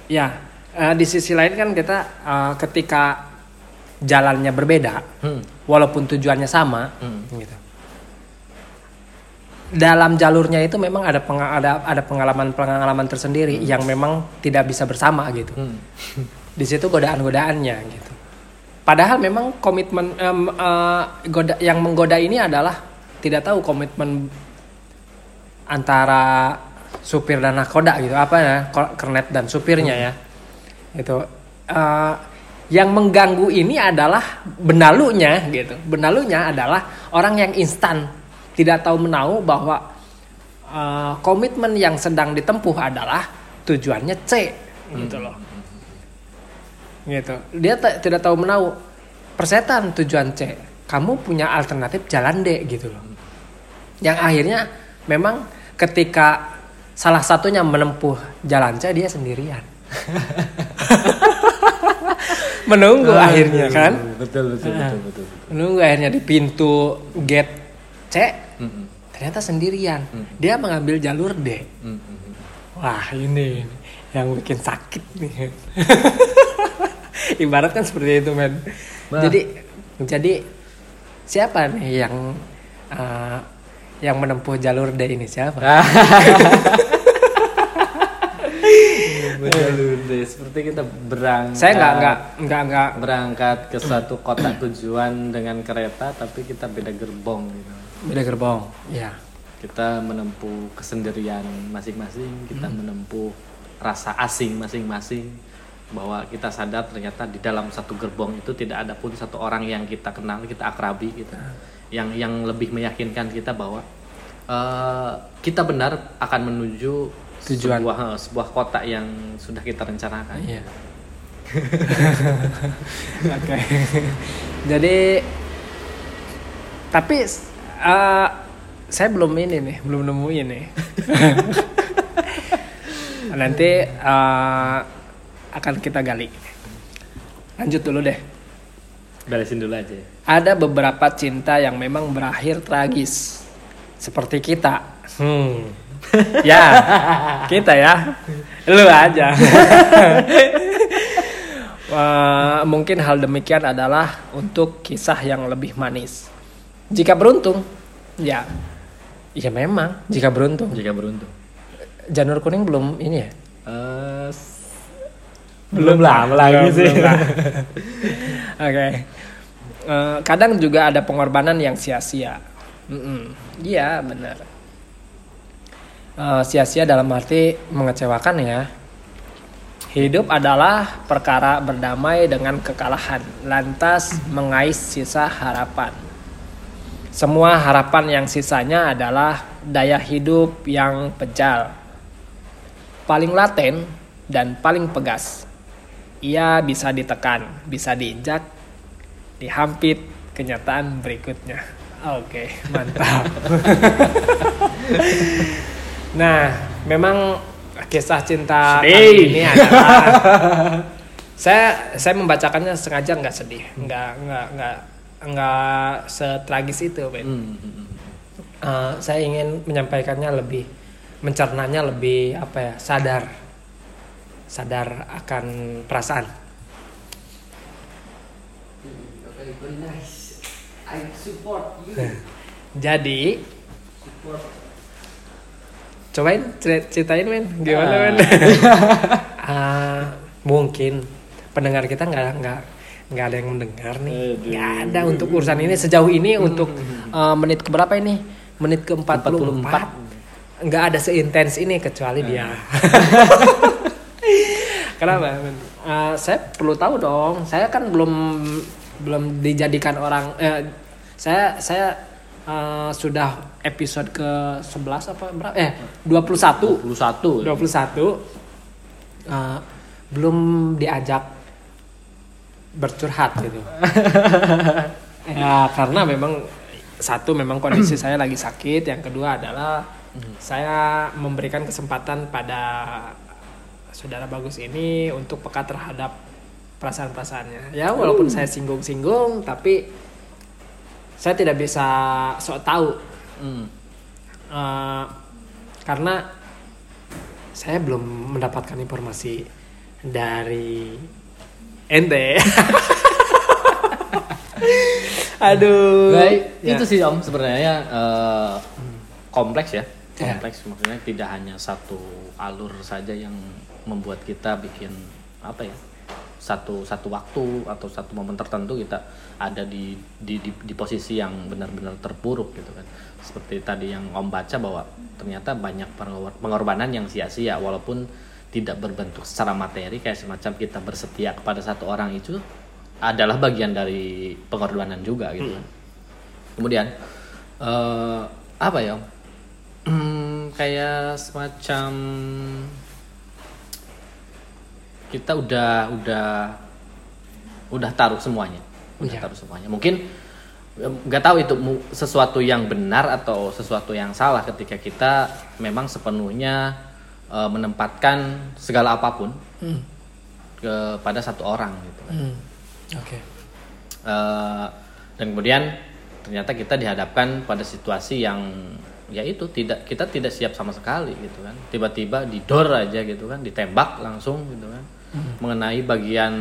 Ya, eh, di sisi lain kan kita eh, ketika jalannya berbeda, Hmm. walaupun tujuannya sama, Hmm. gitu. Dalam jalurnya itu memang ada ada ada pengalaman-pengalaman tersendiri yang memang tidak bisa bersama gitu. Hmm. Di situ godaan-godaannya gitu. Padahal memang komitmen em, eh, goda yang menggoda ini adalah tidak tahu komitmen antara supir dan nakoda gitu. Apa ya? Kernet dan supirnya ya. Itu Eh, yang mengganggu ini adalah benalunya gitu. Benalunya adalah orang yang instan. Tidak tahu menahu bahwa eh, komitmen yang sedang ditempuh adalah tujuannya C gitu loh. Gitu. Dia tidak tahu menahu persetan tujuan C. Kamu punya alternatif jalan D gitu loh yang akhirnya memang ketika salah satunya menempuh jalan C dia sendirian menunggu akhirnya kan Betul betul betul betul. betul. menunggu akhirnya di pintu gate C Hmm, ternyata sendirian dia mengambil jalur D. Wah ini yang bikin sakit nih. Ibarat kan seperti itu men. Nah. Jadi jadi siapa nih yang eh, yang menempuh jalur D ini siapa? Betul deh. Seperti kita berangkat. Saya nggak nggak nggak nggak berangkat ke suatu kota tujuan dengan kereta tapi kita beda gerbong gitu. beda gerbong. Ya. Kita menempuh kesendirian masing-masing, kita menempuh rasa asing masing-masing bahwa kita sadar ternyata di dalam satu gerbong itu tidak ada pun satu orang yang kita kenal, kita akrabi gitu. Yang yang lebih meyakinkan kita bahwa eh, kita benar akan menuju Tujuan. sebuah eh, sebuah kota yang sudah kita rencanakan. Iya. Oke. Jadi tapi eh, saya belum ini nih, belum nemuin nih. Nanti eh, akan kita gali. Lanjut dulu deh. Beresin dulu aja. Ada beberapa cinta yang memang berakhir tragis. Seperti kita. Hmm. ya, kita ya. Lu aja. Eh, mungkin hal demikian adalah untuk kisah yang lebih manis. Jika beruntung, ya, ya memang jika beruntung. Jika beruntung. Janur kuning belum ini ya? Eh, Belum lama lagi Belum, sih. belum lah. Oke. Eh, kadang juga ada pengorbanan yang sia-sia. Iya benar. Eh, sia-sia dalam arti mengecewakan ya. Hidup adalah perkara berdamai dengan kekalahan, lantas mengais sisa harapan. Semua harapan yang sisanya adalah daya hidup yang pejal, paling laten dan paling pegas. Ia bisa ditekan, bisa diinjak, dihampit kenyataan berikutnya. Oke, mantap. nah, memang kisah cinta Sedih. kali ini adalah saya saya membacakannya sengaja nggak sedih, nggak nggak nggak nggak setragis itu, Ben. hmm, hmm, hmm. Eh, saya ingin menyampaikannya lebih mencernanya lebih apa ya sadar sadar akan perasaan. Okay, very nice. I support you. Jadi Support. cobain cer- ceritain men gimana Ah. men? Ah, mungkin pendengar kita nggak nggak nggak ada yang mendengar nih nggak ada untuk urusan ini sejauh ini untuk eh, menit keberapa ini menit ke 44 nggak ada seintens ini kecuali dia kenapa? Eh, saya perlu tahu dong. Saya kan belum belum dijadikan orang eh, saya saya eh, sudah episode ke 11 apa berapa? Eh 21 21 21 eh, belum diajak bercurhat gitu. ya karena memang satu memang kondisi saya lagi sakit, yang kedua adalah saya memberikan kesempatan pada saudara bagus ini untuk peka terhadap perasaan-perasaannya. Ya walaupun saya singgung-singgung, tapi saya tidak bisa sok tahu Hmm. Eh, karena saya belum mendapatkan informasi dari ente. Aduh. Baik, Ya. itu sih Om sebenarnya eh, kompleks ya. Ya. Kompleks maksudnya tidak hanya satu alur saja yang membuat kita bikin apa ya? Satu satu waktu atau satu momen tertentu kita ada di di di, di posisi yang benar-benar terpuruk gitu kan. Seperti tadi yang Om baca bahwa ternyata banyak pengor- pengorbanan yang sia-sia walaupun tidak berbentuk secara materi kayak semacam kita bersetia kepada satu orang itu adalah bagian dari pengorbanan juga gitu kan. Kemudian eh apa ya? Hmm, kayak semacam kita udah udah udah taruh semuanya, udah Iya. taruh semuanya. Mungkin nggak tahu itu sesuatu yang benar atau sesuatu yang salah ketika kita memang sepenuhnya eh, menempatkan segala apa pun Hmm. kepada satu orang gitu. Hmm. Oke. Eh, dan kemudian ternyata kita dihadapkan pada situasi yang ya itu tidak kita tidak siap sama sekali gitu kan tiba-tiba didor aja gitu kan ditembak langsung gitu kan mengenai bagian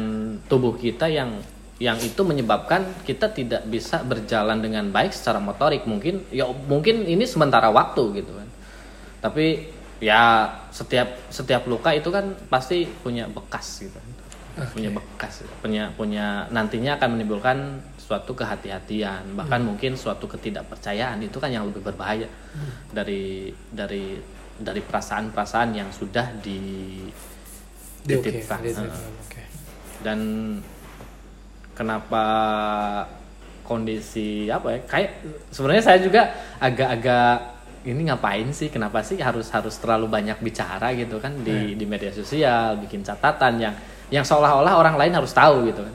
tubuh kita yang yang itu menyebabkan kita tidak bisa berjalan dengan baik secara motorik. Mungkin ya mungkin ini sementara waktu gitu kan. Tapi ya setiap setiap luka itu kan pasti punya bekas gitu. Punya bekas punya punya nantinya akan menimbulkan suatu kehati-hatian. Bahkan mungkin suatu ketidakpercayaan. Itu kan yang lebih berbahaya dari dari dari perasaan-perasaan yang sudah di. Dititipkan. di- Heeh Oke. dan kenapa kondisi apa ya kayak sebenarnya saya juga agak-agak ini ngapain sih kenapa sih harus harus terlalu banyak bicara gitu kan di di media sosial bikin catatan yang yang seolah-olah orang lain harus tahu gitu kan.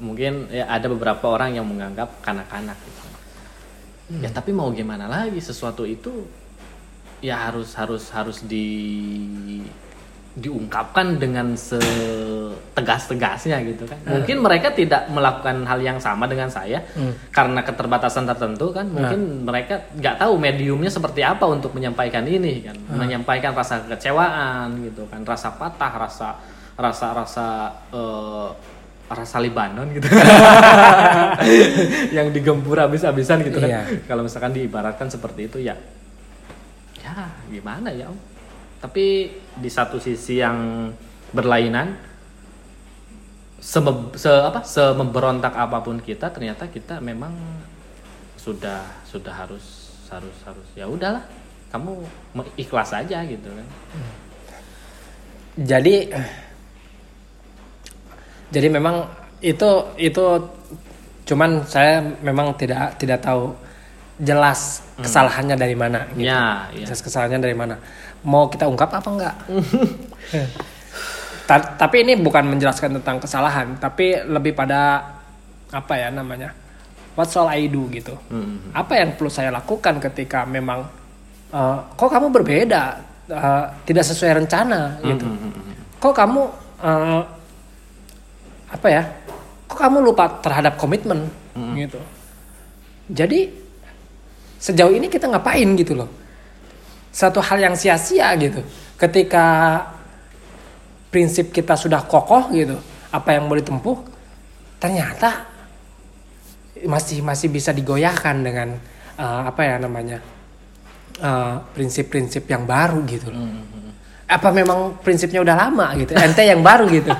Mungkin ya ada beberapa orang yang menganggap kanak-kanak gitu. Ya tapi mau gimana lagi sesuatu itu ya harus harus harus di diungkapkan dengan setegas-tegasnya gitu kan. Mungkin mereka tidak melakukan hal yang sama dengan saya karena keterbatasan tertentu kan. Mungkin mereka nggak tahu mediumnya seperti apa untuk menyampaikan ini kan. Menyampaikan rasa kekecewaan gitu kan, rasa patah, rasa rasa rasa eh, rasa Libanon gitu. yang digempur habis-habisan gitu kan. Iya. Kalau misalkan diibaratkan seperti itu ya ya gimana ya om tapi di satu sisi yang berlainan seme, se apa sememberontak apa pun kita ternyata kita memang sudah sudah harus harus harus ya udahlah kamu ikhlas aja gitu kan Jadi jadi memang itu itu cuman saya memang tidak tidak tahu jelas kesalahannya dari mana gitu. ya ya Jelas kesalahannya dari mana. Mau kita ungkap apa enggak? Ta- tapi ini bukan menjelaskan tentang kesalahan, tapi lebih pada apa ya namanya? What shall I do gitu. Hmm. Apa yang perlu saya lakukan ketika memang eh, kok kamu berbeda, eh, tidak sesuai rencana gitu. Hmm, Kok kamu eh, apa ya? Kok kamu lupa terhadap komitmen gitu. Jadi sejauh ini kita ngapain gitu loh? Satu hal yang sia-sia gitu. Ketika prinsip kita sudah kokoh gitu apa yang boleh tempuh ternyata masih masih bisa digoyahkan dengan uh, apa ya namanya uh, prinsip-prinsip yang baru gitu loh. Apa memang prinsipnya udah lama gitu? Ente yang baru gitu.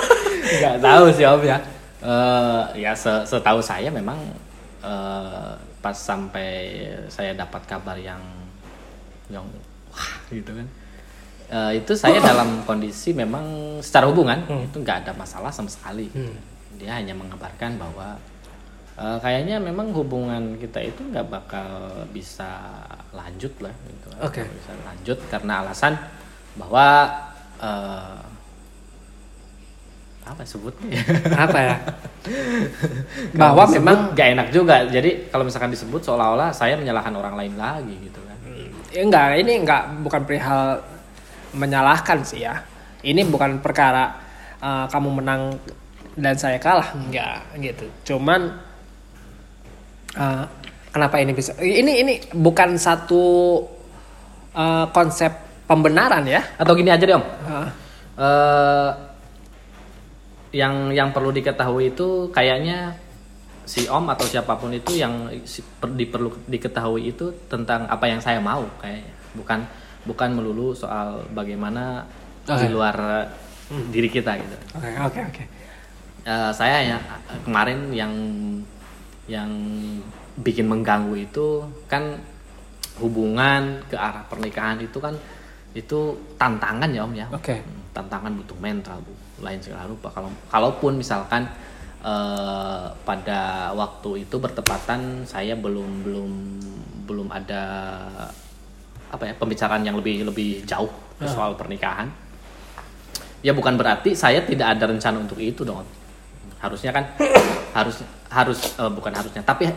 nggak tahu sih om ya Eh, ya se- setahu saya memang eh, pas sampai saya dapat kabar yang yang wah gitu kan Eh, itu saya dalam kondisi memang secara hubungan itu nggak ada masalah sama sekali dia hanya mengabarkan bahwa eh, kayaknya memang hubungan kita itu nggak bakal bisa lanjut lah gitu. Nggak bisa lanjut karena alasan bahwa eh, apa sebutnya ya? apa ya? Bahwa memang gak enak juga. Jadi kalau misalkan disebut seolah-olah saya menyalahkan orang lain lagi gitu kan. Ya enggak ini enggak bukan perihal menyalahkan sih ya. Ini bukan perkara uh, kamu menang dan saya kalah enggak gitu. Cuman uh, kenapa ini bisa ini ini bukan satu uh, konsep pembenaran ya. Atau gini aja deh om. Uh, Eh, yang yang perlu diketahui itu kayaknya si om atau siapa pun itu yang diperlu diketahui itu tentang apa yang saya mau kayaknya bukan bukan melulu soal bagaimana di Oke. luar eh, diri kita gitu. Oke oke oke. Eh, saya ya kemarin yang yang bikin mengganggu itu kan hubungan ke arah pernikahan itu kan itu tantangan ya om ya Oke. tantangan butuh mental bu lain segala rupa kalau kalaupun misalkan eh, pada waktu itu bertepatan saya belum belum belum ada apa ya pembicaraan yang lebih lebih jauh ke soal pernikahan. Ya bukan berarti saya tidak ada rencana untuk itu dong. Harusnya kan harus harus eh, bukan harusnya. Tapi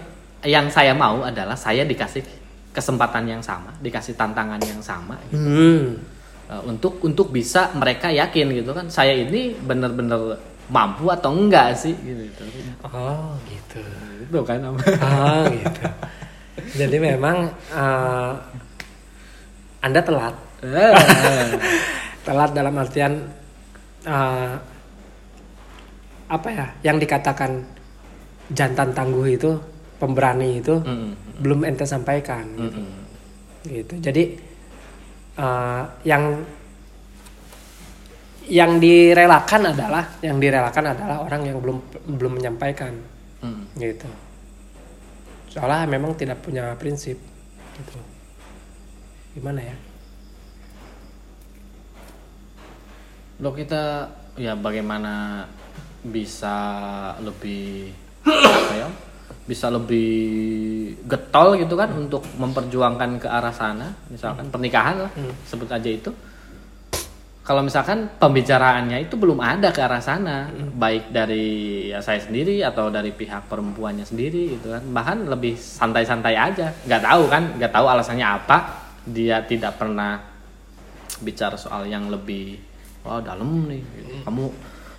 yang saya mau adalah saya dikasih kesempatan yang sama dikasih tantangan yang sama Hmm. Uh, untuk untuk bisa mereka yakin gitu kan. Saya ini bener-bener mampu atau enggak sih gitu. Oh gitu. itu kan. Oh gitu. Jadi memang uh, Anda telat. telat dalam artian uh, apa ya? Yang dikatakan jantan tangguh itu, pemberani itu Mm-mm. belum ente sampaikan. Gitu. Mm-mm. gitu. Jadi uh, yang yang direlakan adalah yang direlakan adalah orang yang belum belum menyampaikan. Mm. gitu. Soalnya memang tidak punya prinsip. Gitu. Gimana ya? Loh kita ya bagaimana bisa lebih apa ya? Bisa lebih getol gitu kan untuk memperjuangkan ke arah sana. Misalkan pernikahan lah sebut aja itu kalau misalkan pembicaraannya itu belum ada ke arah sana baik dari ya saya sendiri atau dari pihak perempuannya sendiri gitu kan. Bahkan lebih santai-santai aja. Nggak tahu kan nggak tahu alasannya apa. Dia tidak pernah bicara soal yang lebih wah dalam nih. Gitu. kamu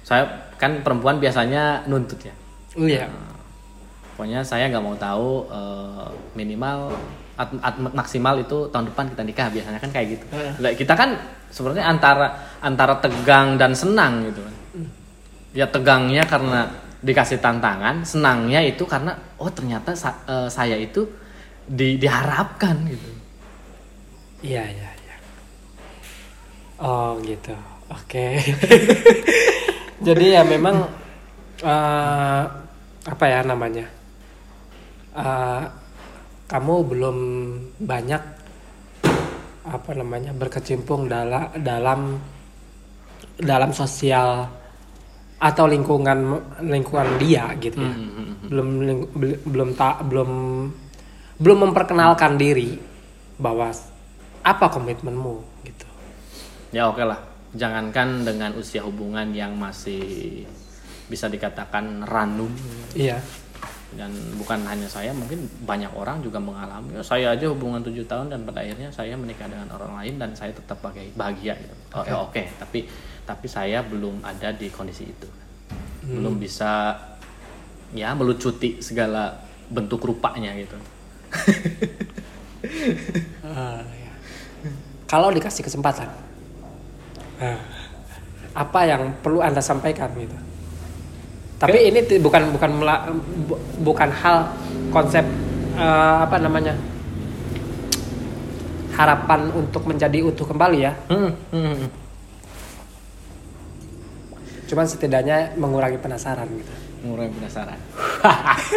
saya kan perempuan biasanya nuntut ya? Iya. Pokoknya saya nggak mau tahu eh, minimal at- at- maksimal itu tahun depan kita nikah biasanya kan kayak gitu. Lah, kita kan sebenarnya antara antara tegang dan senang gitu. Ya tegangnya karena dikasih tantangan senangnya itu karena oh ternyata sa- eh, saya itu di, diharapkan gitu. Iya iya iya. Oh gitu. Oke. Jadi ya memang eh, apa ya namanya? Eh, kamu belum banyak apa namanya berkecimpung dalam dalam dalam sosial atau lingkungan lingkungan dia gitu ya. Belum ling- bel- belum tak belum belum memperkenalkan diri bahwa apa komitmenmu gitu. Ya oke lah. Jangankan dengan usia hubungan yang masih bisa dikatakan ranum. Iya dan bukan hanya saya mungkin banyak orang juga mengalami. "Ya, saya aja hubungan tujuh tahun dan pada akhirnya saya menikah dengan orang lain dan saya tetap bahagia, bahagia gitu. Oh, ya oke. Tapi tapi saya belum ada di kondisi itu. Belum bisa ya melucuti segala bentuk rupanya gitu. Ah, iya. kalau dikasih kesempatan Ah. apa yang perlu anda sampaikan gitu tapi ini bukan bukan bukan hal konsep eh, apa namanya harapan untuk menjadi utuh kembali ya Hmm, hmm, hmm. cuman setidaknya mengurangi penasaran gitu mengurangi penasaran.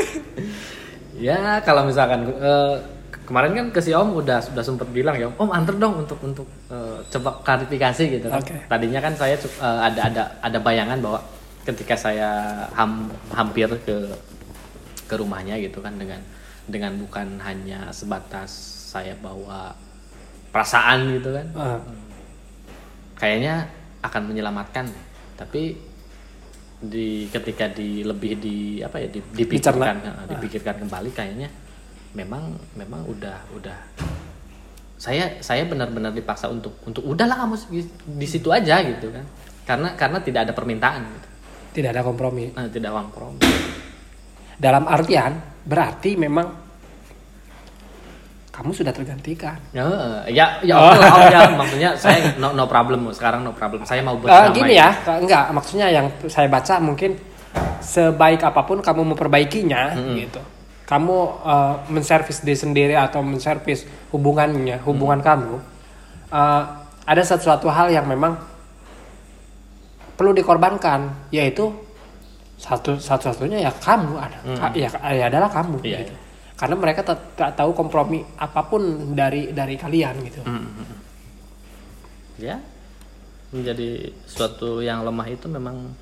ya kalau misalkan eh, kemarin kan ke si Om udah sudah sempat bilang ya Om antar dong untuk untuk eh, coba klarifikasi gitu kan. Oke. Tadinya kan saya eh, ada ada ada bayangan bahwa ketika saya ham- hampir ke ke rumahnya gitu kan dengan dengan bukan hanya sebatas saya bawa perasaan gitu kan. Eh, kayaknya akan menyelamatkan. Tapi di ketika di lebih di apa ya di, dipikirkan eh, dipikirkan kembali kayaknya memang memang udah udah. Saya saya benar-benar dipaksa untuk untuk udahlah kamu di, di situ aja gitu kan. Karena karena tidak ada permintaan gitu tidak ada kompromi. Nah, tidak kompromi. Dalam artian berarti memang kamu sudah tergantikan. Ya ya ya oke lah, Om, ya. maksudnya saya no no problem sekarang no problem. Saya mau Eh, berdamai gini ya, enggak maksudnya yang saya baca mungkin sebaik apa pun kamu memperbaikinya gitu. Kamu eh, menservis diri sendiri atau menservis hubungannya, hubungan kamu eh, ada sesuatu hal yang memang perlu dikorbankan, yaitu satu satu-satunya ya kamu ada, ka- ya, ya adalah kamu. Iya, gitu. Karena mereka tak tahu kompromi apa pun dari dari kalian gitu. ya menjadi suatu yang lemah itu memang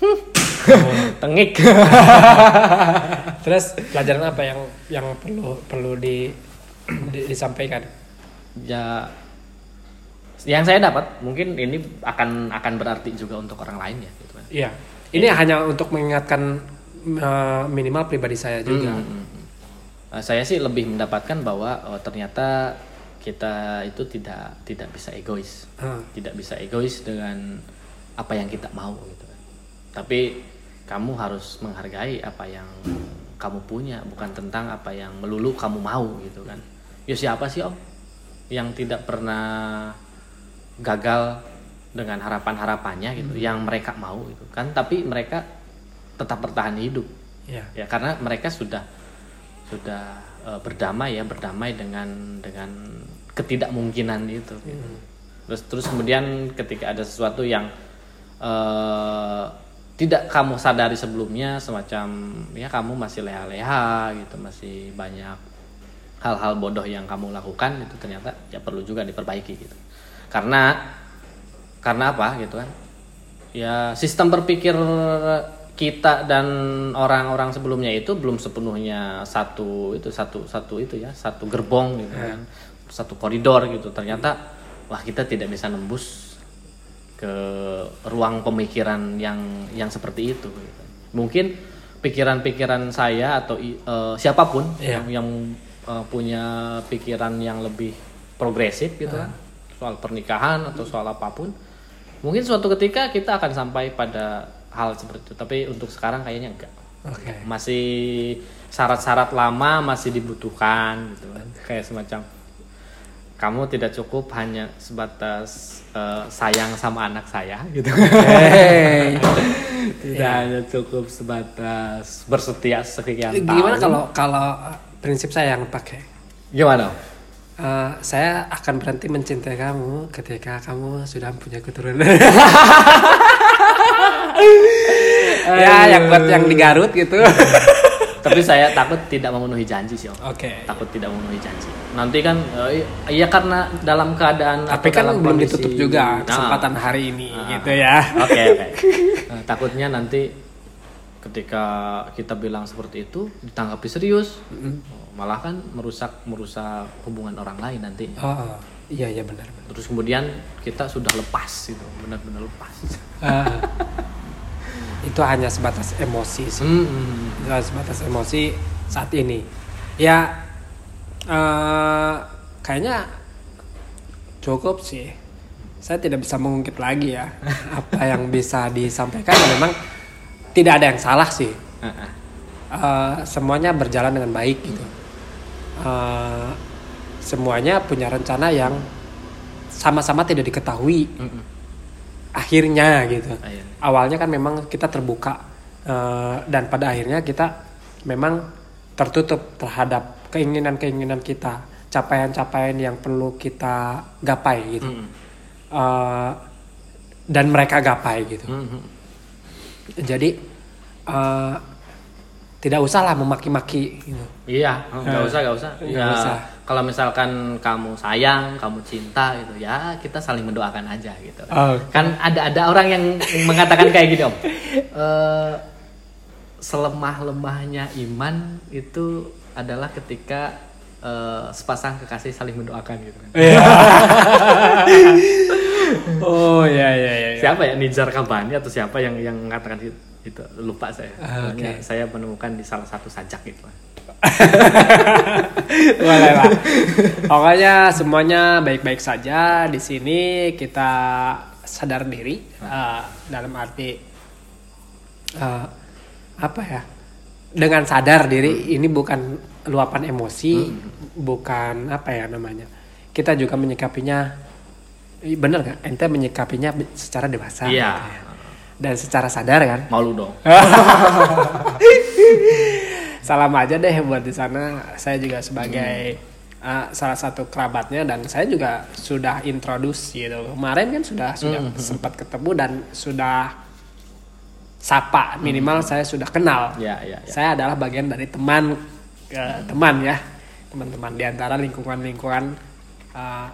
tengik Terus pelajaran apa yang yang perlu perlu di, di- disampaikan? ya yang saya dapat mungkin ini akan akan berarti juga untuk orang lain ya gitu kan Iya. Ini hanya untuk mengingatkan eh, minimal pribadi saya juga. Hmm, hmm, hmm. Eh, saya sih lebih mendapatkan bahwa oh, ternyata kita itu tidak tidak bisa egois Ah, tidak bisa egois dengan apa yang kita mau gitu kan. Tapi kamu harus menghargai apa yang kamu punya, bukan tentang apa yang melulu kamu mau gitu kan. Ya siapa sih Om yang tidak pernah gagal dengan harapan-harapannya gitu, yang mereka mau gitu kan. Tapi mereka tetap bertahan hidup Iya. ya karena mereka sudah sudah eh, berdamai ya berdamai dengan dengan ketidakmungkinan itu gitu. terus terus kemudian ketika ada sesuatu yang eh, tidak kamu sadari sebelumnya semacam ya kamu masih leha-leha gitu masih banyak hal-hal bodoh yang kamu lakukan itu ternyata ya perlu juga diperbaiki gitu karena karena apa gitu kan ya sistem berpikir kita dan orang-orang sebelumnya itu belum sepenuhnya satu itu satu satu itu ya satu gerbong gitu kan satu koridor gitu ternyata wah kita tidak bisa nembus ke ruang pemikiran yang yang seperti itu gitu. mungkin pikiran-pikiran saya atau eh, siapa pun Iya. yang, yang eh, punya pikiran yang lebih progresif gitu kan soal pernikahan atau soal apa pun mungkin suatu ketika kita akan sampai pada hal seperti itu. Tapi untuk sekarang kayaknya enggak. Oke. masih syarat-syarat lama masih dibutuhkan gitu kan. Kayak semacam kamu tidak cukup hanya sebatas eh, sayang sama anak saya gitu Hey. tidak hanya cukup sebatas bersetia sekian tahun. Gimana kalau kalau eh, prinsip saya yang pakai? gimana Eh, saya akan berhenti mencintai kamu ketika kamu sudah punya keturunan. ya, yang buat yang di Garut gitu. tapi saya takut tidak memenuhi janji sih om Oke. takut tidak memenuhi janji nanti kan eh, iya karena dalam keadaan Tapi kan dalam belum kondisi- ditutup juga Nah, kesempatan hari ini Ah. gitu ya. Oke oke. Nah, takutnya nanti ketika kita bilang seperti itu ditanggapi serius, Oh, malah kan merusak merusak hubungan orang lain nanti. Oh, oh. iya iya benar. benar. Terus kemudian kita sudah lepas gitu, benar-benar lepas. Ah. itu hanya sebatas emosi sih. Hmm, hmm. Itu hanya sebatas emosi saat ini. Ya eh, kayaknya cukup sih. Saya tidak bisa mengungkit lagi ya apa yang bisa disampaikan. Memang tidak ada yang salah sih. Eh, semuanya berjalan dengan baik gitu. Eh, semuanya punya rencana yang sama-sama tidak diketahui. Mm-mm. akhirnya gitu Akhirnya. awalnya kan memang kita terbuka eh, dan pada akhirnya kita memang tertutup terhadap keinginan-keinginan kita capaian-capaian yang perlu kita gapai gitu Mm. Eh, dan mereka gapai gitu Mhm. jadi eh, tidak usahlah memaki-maki gitu. Iya, nggak usah, nggak usah. Nggak Ya, usah. kalau misalkan kamu sayang, kamu cinta gitu, ya kita saling mendoakan aja gitu. Oh. Kan ada ada orang yang mengatakan kayak gini om, Eh, selemah lemahnya iman itu adalah ketika eh, sepasang kekasih saling mendoakan gitu. oh ya ya ya Siapa ya Nizar Kabani atau siapa yang yang mengatakan itu? Itu lupa saya. Ah. Pokoknya Saya menemukan di salah satu sajak gitu. Boleh lah. Pokoknya semuanya baik-baik saja di sini kita sadar diri eh, dalam arti eh, apa ya? Dengan sadar diri ini bukan luapan emosi, bukan apa ya namanya. Kita juga menyikapinya bener nggak? Ente menyikapinya secara dewasa. Iya. gitu ya. Dan secara sadar kan? Malu dong. salam aja deh buat di sana. Saya juga sebagai uh, salah satu kerabatnya dan saya juga sudah introduce gitu. Kemarin kan sudah sudah sempat ketemu dan sudah sapa minimal saya sudah kenal. Ya, ya, ya. Saya adalah bagian dari teman eh, teman ya teman-teman di antara lingkungan-lingkungan uh,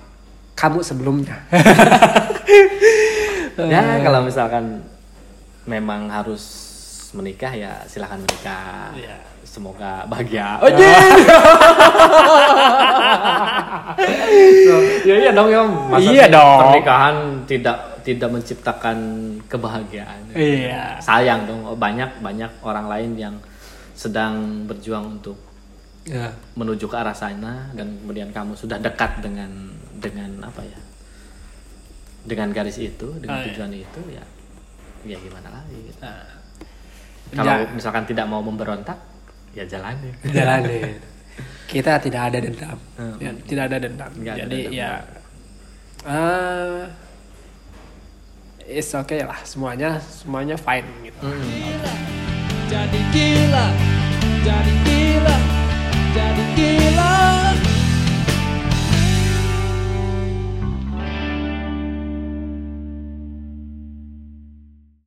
kamu sebelumnya. ya kalau misalkan memang harus menikah ya silahkan menikah Iya. semoga bahagia oh ya iya dong ya Masa Iya dong. pernikahan tidak tidak menciptakan kebahagiaan Iya. sayang dong banyak banyak orang lain yang sedang berjuang untuk Ya. menuju ke arah sana dan kemudian kamu sudah dekat dengan dengan apa ya dengan garis itu dengan Ah, iya. tujuan itu ya ya gimana lagi? Kita kalau ja. misalkan tidak mau memberontak ya jalani jalani kita tidak ada dendam. Hmm. ya, tidak ada dendam. Gak jadi ada dendam. ya uh, it's okay lah. Semuanya semuanya fine gitu. Hmm. jadi gila. Jadi gila. Jadi gila.